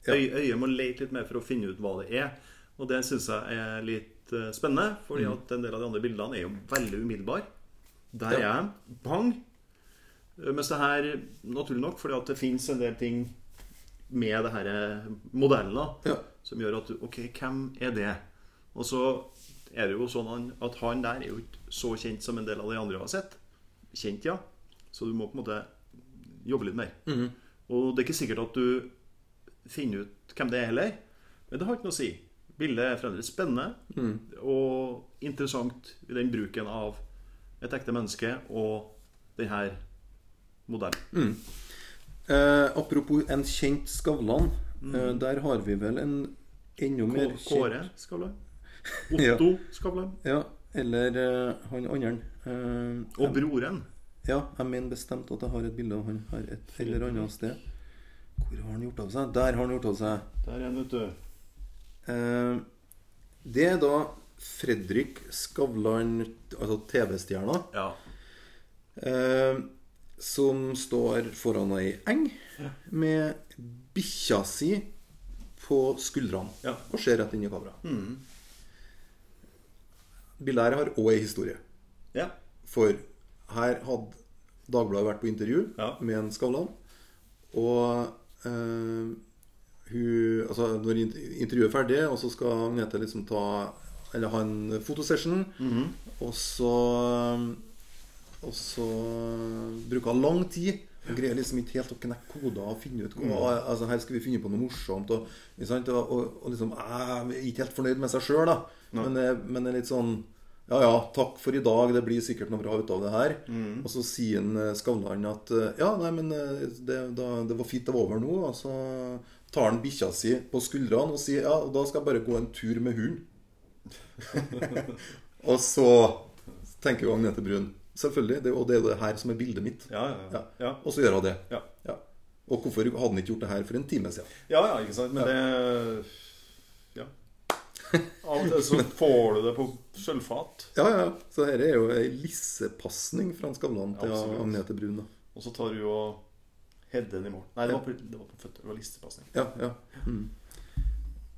Ja. Øy, øyet må lete litt mer for å finne ut hva det er. Og det syns jeg er litt eh, spennende, fordi at en del av de andre bildene er jo veldig umiddelbare. Der er jeg. Bang! Eh, Mens det her, naturlig nok, fordi at det fins en del ting med det her modellene. modellen da, Ja. som gjør at OK, hvem er det? Og så er det jo sånn at han der er jo ikke så kjent som en del av de andre har sett. Kjent, ja. Så du må på en måte jobbe litt mer. Og det er ikke sikkert at du finner ut hvem det er heller. Men det har ikke noe å si. Bildet er fremdeles spennende og interessant i den bruken av et ekte menneske og denne modellen. Eh, apropos en kjent Skavlan. Eh, der har vi vel en enda mer kjent Kåre Skavlan. [laughs] Ja. Otto Skavlan. Ja, eller eh, han andre. Eh, Og broren. Ja, jeg mener bestemt at jeg har et bilde av han her et eller annet sted. Hvor har han gjort av seg? Der har han gjort av seg. Der er han, vet du. Eh, det er da Fredrik Skavlan, altså TV-stjerna, Ja. Som står foran ei eng med bikkja si på skuldrene Ja. og ser rett inn i kamera. Bildet her har òg ei historie. ja. For her hadde Dagbladet vært på intervju Ja. med en Skavlan. Og eh, hun Altså, når intervjuet er ferdig, og så skal Agnete liksom ta Eller ha en fotosession, og så Og så bruker hun lang tid. Og greier liksom ikke helt å knekke koder og finne ut hva Altså, her skal vi finne på noe morsomt. Og, og, og, og liksom Jeg er ikke helt fornøyd med seg sjøl, da. Men, men det er litt sånn ja, ja, takk for i dag. Det blir sikkert noe bra ut av det her. Og så sier han, eh, Skavlan at eh, ja, nei, men eh, det, da, det var fint det var over nå. Og så tar han bikkja si på skuldrene og sier ja, da skal jeg bare gå en tur med hunden. [laughs] og så tenker jo Agnete Brun selvfølgelig, det, og det er det her som er bildet mitt. Ja, ja, ja. Og så gjør hun det. Ja. Ja. Og hvorfor hadde han ikke gjort det her for en time siden? Ja, ja, ikke sant. Men det Ja. Av og til så får du det på sølvfat, Ja, ja. Så dette er jo ei lissepasning fra Skavlan til. Agnete Brun. og så tar du jo Hedden den i mål. Nei, det var på, det var på føtter. Det var lissepasning. Ja, ja. Mm.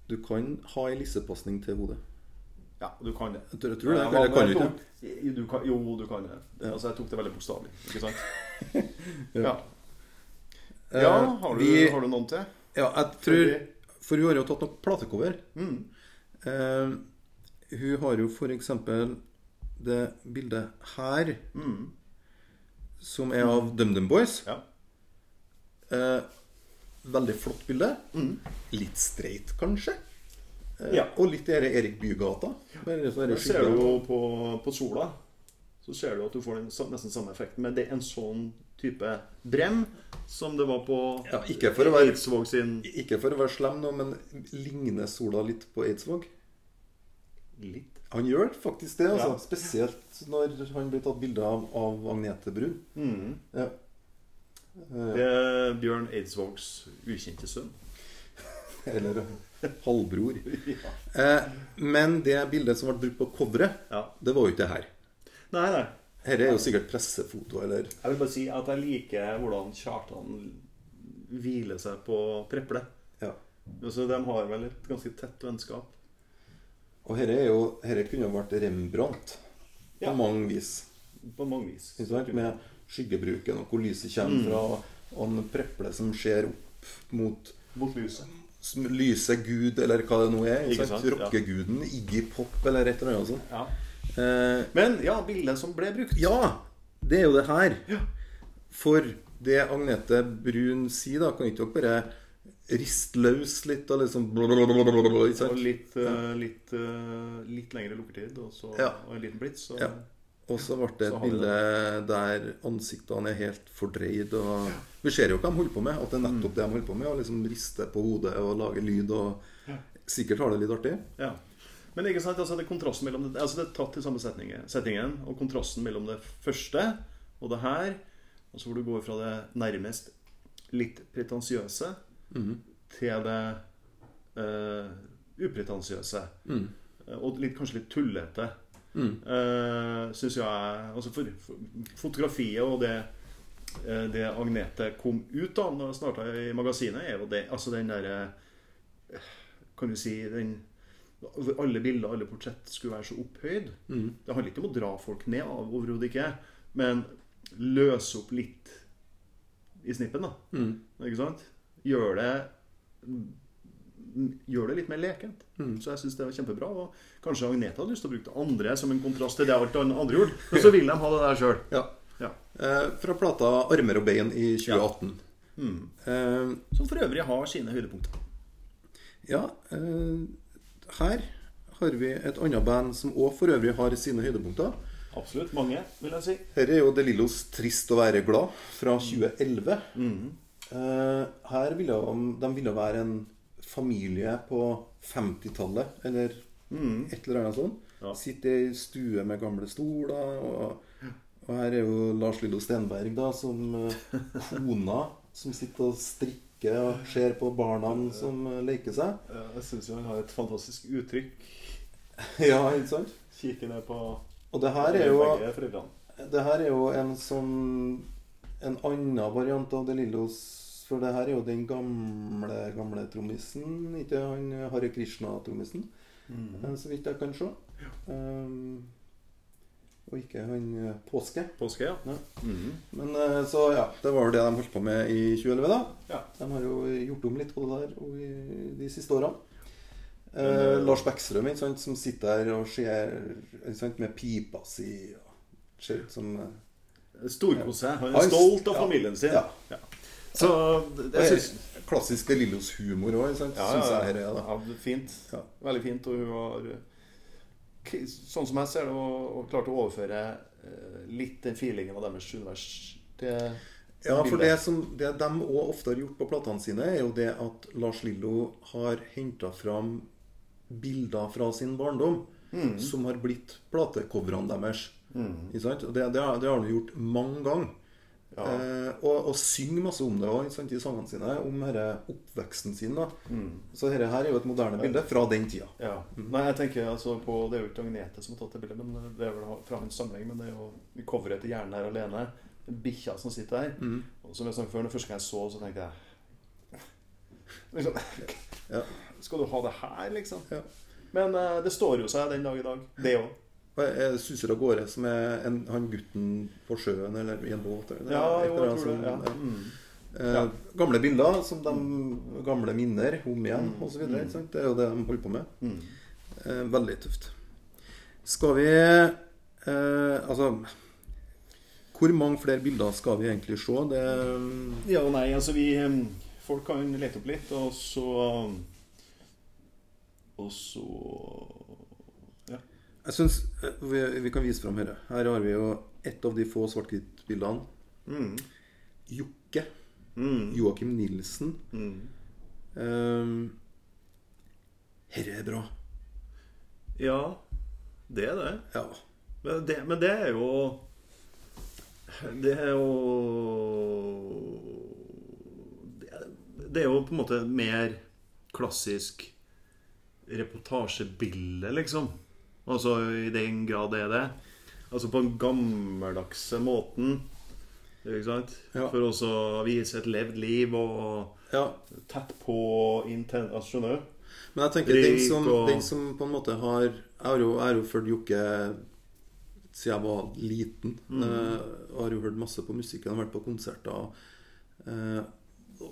Du kan ha ei lissepasning til hodet. Ja, du kan det. Jeg tror, det. Eller kan du ikke? Du kan, jo, du kan det. Altså, jeg tok det veldig bokstavelig. Ikke sant? [laughs] Ja. Eh, ja har, du, vi- har du noen til? Ja, jeg tror For hun har jo tatt noen platecover. Mm. Eh, hun har jo for eksempel det bildet her, Mm. som er av DumDum Boys. Ja. Eh, veldig flott bilde. Litt streit, kanskje. Eh, Ja. Og litt der Erik Bygata. Der ser du jo på, på sola Så ser du at du får den, nesten samme effekten. Men det er en sånn type brem som det var på Ja, ikke for å være- Eidsvåg sin Ikke for å være slem nå, men ligner sola litt på Eidsvåg? Litt. Han gjør faktisk det, altså. Ja. Spesielt når han blir tatt bilde av av Agnete Brun. Mm. Ja. Det er Bjørn Eidsvågs ukjente sønn. Eller [laughs] halvbror. Ja. Eh, men det bildet som ble brukt på coveret, ja. det var jo ikke det her. Nei, nei. Dette er jo sikkert pressefoto, eller Jeg vil bare si at jeg liker hvordan Kjartan hviler seg på Preple. Ja. Altså, de har vel et ganske tett vennskap. Og dette er jo Dette kunne jo vært Rembrandt på mange vis. På mange vis. Med skyggebruken og hvor lyset kommer Mm. fra, og en preple som ser opp mot Mot lyset. Lyse gud, eller hva det nå er. Ikke sant? sant? Ja. Iggy Pop eller et eller annet sånt. Ja. Eh, Men ja, bildet som ble brukt. ja! Det er jo det her. Ja. For det Agnete Brun sier, da, kan ikke dere bare riste løs litt og liksom? Og litt, eh, litt, eh, litt lengre lukkertid og, så, og en liten blits. Og, Ja. Og så ble det et bilde der ansiktene er helt fordreid. Og vi ser jo hva de holder på med. At det er nettopp det de holder på med. Å liksom riste på hodet og lage lyd. Og Ja. sikkert har det litt artig. Ja. Men ikke sant, altså det er kontrasten mellom det, altså det er tatt i samme settingen, og kontrasten mellom det første og det her, og så hvor du går fra det nærmest litt pretensiøse mm. til det uh, upretensiøse. Mm. Eh, Og litt, kanskje litt tullete. Mm. Uh, Syns jeg altså for, for, Fotografiet og det uh, det Agnete kom ut av når hun starta i magasinet, er jo det Altså den derre Kan du si den Alle bilder, alle portrett skulle være så opphøyd. Mm. Det handler ikke om å dra folk ned, overhodet ikke. Men løse opp litt i snippen, da. Mm. Ikke sant? Gjør det Gjør det litt mer lekent. Mm. Så jeg syns det var kjempebra. Og kanskje Agnete hadde lyst til å bruke det andre som en kontrast til det alt andre gjorde. Men så vil de ha det der sjøl. Ja. Ja. Eh, fra plata 'Armer og bein' i 2018. Mm. Eh, Som for øvrig har sine høydepunkter. ja, eh, her har vi et annet band som òg for øvrig har sine høydepunkter. Absolutt. Mange, vil jeg si. Her er jo De Lillos 'Trist å være glad' fra 2011. Mm. Eh, her ville de, de ville være en familie på 50-tallet, eller Mm. et eller annet sånt. Ja. Sitte i stue med gamle stoler. Og, og her er jo Lars Lillo Stenberg, da, som eh, kona som sitter og strikker og ser på barna som eh, leker seg. Jeg syns han har et fantastisk uttrykk. [laughs] Ja, ikke sant? Kikker ned på Og det her er jo. Det her er jo en sånn En annen variant av De Lillos For det her er jo den gamle gamle trommisen, ikke han Hare Krishna-trommisen, Mm. eh, så vidt jeg kan se. Um, og ikke han eh, Påske. Påske, ja. Ja. Mm. Men eh, så ja, det var jo det de holdt på med i 2011, da. Ja. De har jo gjort om litt på det der og i de siste årene. Eh, eh, Lars Bekkstrøm, som sitter her og ser med pipa si og ser ut som Storkose. Han er stolt av ja. familien sin. Ja. Så jeg synes, klassisk Lillos humor òg, syns ja, jeg her er. ja, fint. Ja. Veldig fint. Og hun har Sånn som jeg ser det, og, klart å overføre eh, litt den feelingen av deres univers til Ja, for det som det de òg ofte har gjort på platene sine, er jo det at Lars Lillo har henta fram bilder fra sin barndom Mm. som har blitt platecoverne deres. Mm. Det, det, har, det har han gjort mange ganger. Ja. Eh, og, og synger masse om det òg i sangene sine. Om her, oppveksten sin. da Mm. Så dette her er jo et moderne bilde fra den tida. Ja. Nei, jeg tenker altså på Det er jo ikke Agnete som har tatt det bildet, men det er vel fra hans sammenheng. Men det er jo coveret til 'Hjernen her alene'. Bikkja som sitter der. Mm. Og som jeg sa før, når første gang jeg så, så tenkte jeg liksom, Ja. Skal du ha det her, liksom? Ja. Men eh, det står jo seg den dag i dag, det òg. Og jeg suser av gårde, som en, han gutten på sjøen eller i en båt. Eller, Ja, jo, jeg tror det. som- Ja. Mm. Eh, Ja. Gamle bilder som de Gamle minner om igjen Mm. så videre. Det er jo det de holder på med. Mm. Eh, veldig tøft. Skal vi eh, Altså Hvor mange flere bilder skal vi egentlig se? Det Ja og nei, altså vi eh, Folk kan lete opp litt, og så Og så. Jeg syns vi, vi kan vise fram dette. Her har vi jo et av de få svart-hvitt-bildene. Mm. Jokke. Mm. Joakim Nilsen. Mm. Um, Herre er bra. Ja. Det er det. Ja. Men det, men det er jo Det er jo det er, det er jo på en måte mer klassisk reportasjebilde, liksom. Altså i den grad det er det. Altså på den gammeldagse måten. Ikke sant? Ja. For også å vise et levd liv og ja. tett på inten... Altså, skjønner du? Men jeg tenker den Rik som, og- den som på en måte har Jeg har jo, jeg har jo fulgt Jokke siden jeg var liten. Mm. Uh, og har jo hørt masse på musikken har vært på konserter. Uh,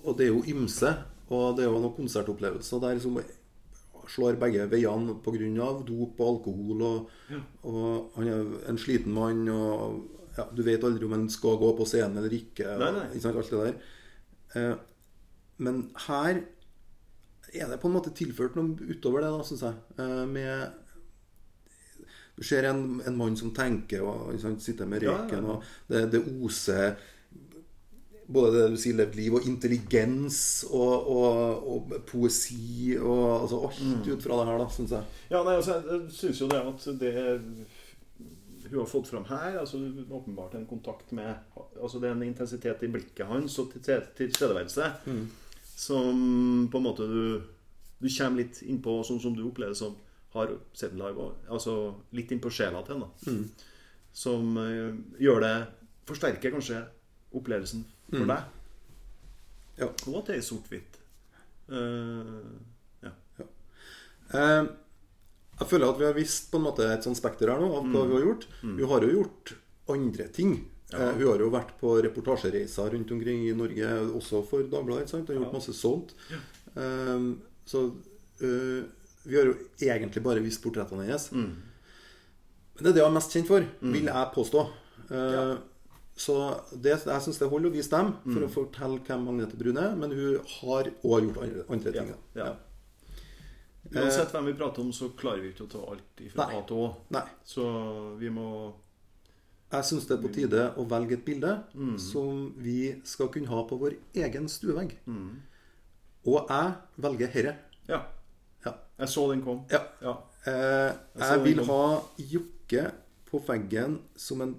og det er jo ymse. Og det er jo noen konsertopplevelser der som slår begge veiene pga. dop og alkohol. Og, og han er en sliten mann. Og ja, du vet aldri om han skal gå på scenen eller ikke. Nei, nei. Ikke sant, alt det der. Eh, men her er det på en måte tilført noe utover det, da, syns jeg. Eh, med Du ser en, en mann som tenker og sant, sitter med Ja, ja, røyken, ja. og det, det oser både det du sier levd liv, og intelligens og, og, og poesi og altså alt Mm. ut fra det her, da, syns jeg. Ja, nei, altså, jeg syns jo det at det hun har fått fram her altså Åpenbart en kontakt med Altså det er en intensitet i blikket hans og til- mm. som på en måte du Du kommer litt innpå sånn som du opplever som har sett den live. Altså litt innpå sjela til henne. Mm. Som eh, gjør det Forsterker kanskje opplevelsen for deg. Ja. Og at det er sort-hvitt. Uh, ja. Eh, jeg føler at vi har visst på en måte et sånt spekter her nå av hva vi har gjort. Vi har jo gjort andre ting. Eh, vi har jo vært på reportasjereiser rundt omkring i Norge, også for Dagbladet. Og gjort masse sånt. Eh, så vi har jo egentlig bare vist portrettene hennes. Men det er det hun er mest kjent for, vil jeg påstå. Eh, Så det, jeg syns det holder å vise dem for å fortelle hvem Agnete Brun er. Men hun har òg gjort andre, andre ting. Ja, Ja. Uansett hvem vi prater om, så klarer vi ikke å ta alt fra. A til Å. Så vi må Jeg syns det er på tide å velge et bilde som vi skal kunne ha på vår egen stuevegg. Og jeg velger herre. Ja. Ja. Jeg så den kom. Ja. Ja. Eh, jeg vil den ha Jokke på veggen som en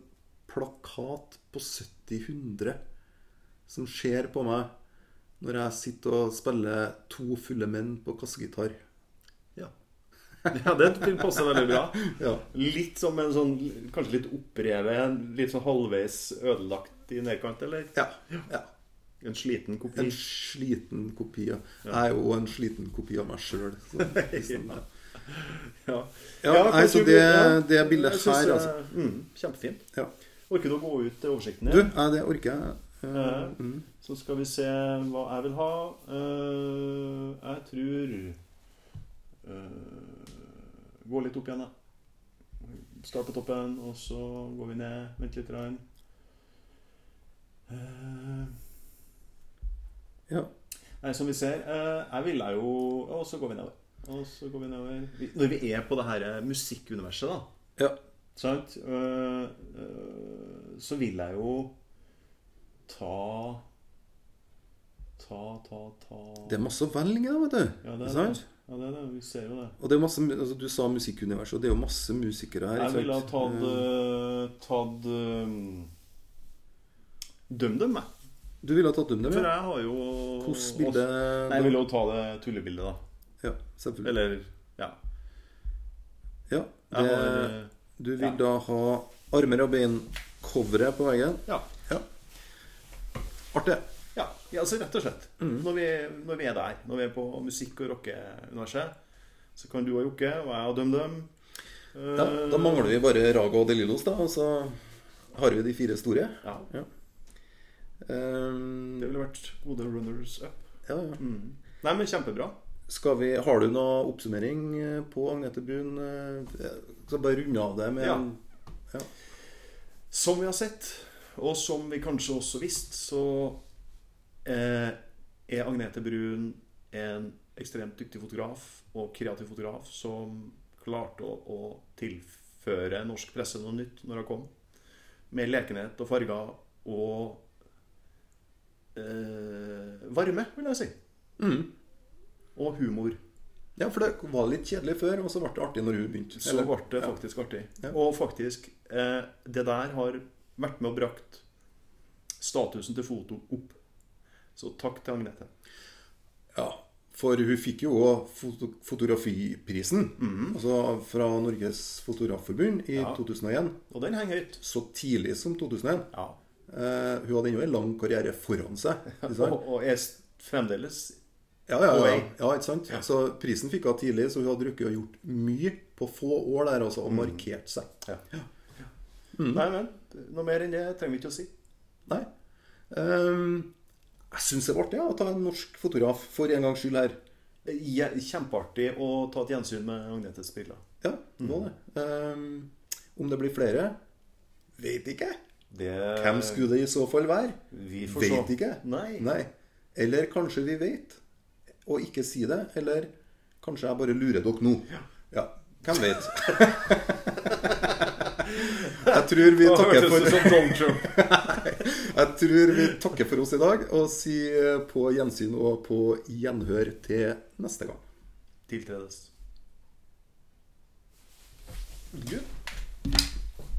plakat på 70-100 som ser på meg når jeg sitter og spiller to fulle menn på kassegitar. Ja. ja, det vil passe veldig bra. [laughs] Ja. Litt som en sånn Kanskje litt opprevet, litt sånn halvveis ødelagt i nedkant, eller? Ja. ja. En sliten kopi. En sliten kopi. Ja. Jeg er jo en sliten kopi av meg sjøl. [laughs] Ja. Ja, Ja, nei, så det, det bildet her, eh, altså. Mm, kjempefint. Ja. Orker du å gå ut til oversikten Du, igjen? det orker jeg. Uh, mm. Så skal vi se hva jeg vil ha. Uh, jeg tror uh, Gå litt opp igjen, da. Start på toppen, og så går vi ned. Vent litt. Rann. Ja. nei, som vi ser Jeg ville jo Og så går vi nedover. Og så går vi nedover. Når vi er på det her musikkuniverset, da ja. Sant? Øh, øh, så vil jeg jo ta Ta, ta, ta Det er masse å velge da, vet du. Ja, det er Sant? det. Ja, det er det. Vi ser jo det. Og det er masse, altså, du sa musikkuniverset, og det er jo masse musikere her. Jeg ville ha tatt Eh, Tatt Døm dem, jeg. Du ville ha tatt dem, For ja? jeg har jo bilde Nei, jeg vil jo ta det tullebildet, da. Ja, selvfølgelig. Eller Ja. Ja, Jeg det, har øh, du vil ja. da ha armer og bein-coveret på veggen. Ja. Ja. Artig. Ja, ja altså rett og slett. Mm. Når, vi, når vi er der, når vi er på musikk- og rockeuniverset, så kan du ha Jokke, og jeg ha DumDum. Ja, da mangler vi bare Raga og De Lillos, da. Og så har vi de fire store. Ja, Um, det ville vært gode runners up. ja, ja. Mm. Nei, men kjempebra. Skal vi, har du noe oppsummering eh, på Agnete Brun? Skal bare runde av det med Ja. en Som vi har sett, og som vi kanskje også visste, så eh, er Agnete Brun en ekstremt dyktig fotograf og kreativ fotograf som klarte å, å tilføre norsk presse noe nytt når hun kom. Med lekenhet og farger og eh, varme, vil jeg si. mm. Og humor. Ja, for det var litt kjedelig før, og så ble det artig når hun begynte. Så ble det ja. faktisk artig. Ja. Og faktisk, eh, det der har vært med og brakt statusen til foto opp. Så takk til Agnete. Ja, for hun fikk jo òg foto fotografiprisen. Altså fra Norges Fotografforbund i. Ja. 2001. Og den henger høyt. Så tidlig som 2001. Ja. Eh, hun hadde ennå en lang karriere foran seg. [laughs] Og, og er fremdeles Ja, ja, ja. ja, ikke sant? Så prisen fikk hun tidlig, så hun hadde rukket å gjort mye på få år der altså, og Mm. markert seg. ja. Nei, men noe mer enn det trenger vi ikke å si. Nei. Um, jeg syns det var artig ja, å ta en norsk fotograf for en gangs skyld her. Je- Kjempeartig å ta et gjensyn med Agnetes bilder. Ja, det var det. Um, om det blir flere Vet ikke. Det Hvem skulle det i så fall være? Vi får Vet se. ikke. Nei. Nei. Eller kanskje vi vet, å ikke si det, eller kanskje jeg bare lurer dere nå. Ja, hvem vet? [laughs] Jeg tror vi takker for [laughs] Jeg tror vi takker for oss i dag, og sier eh, på gjensyn og på gjenhør til neste gang. Tiltredes. Good.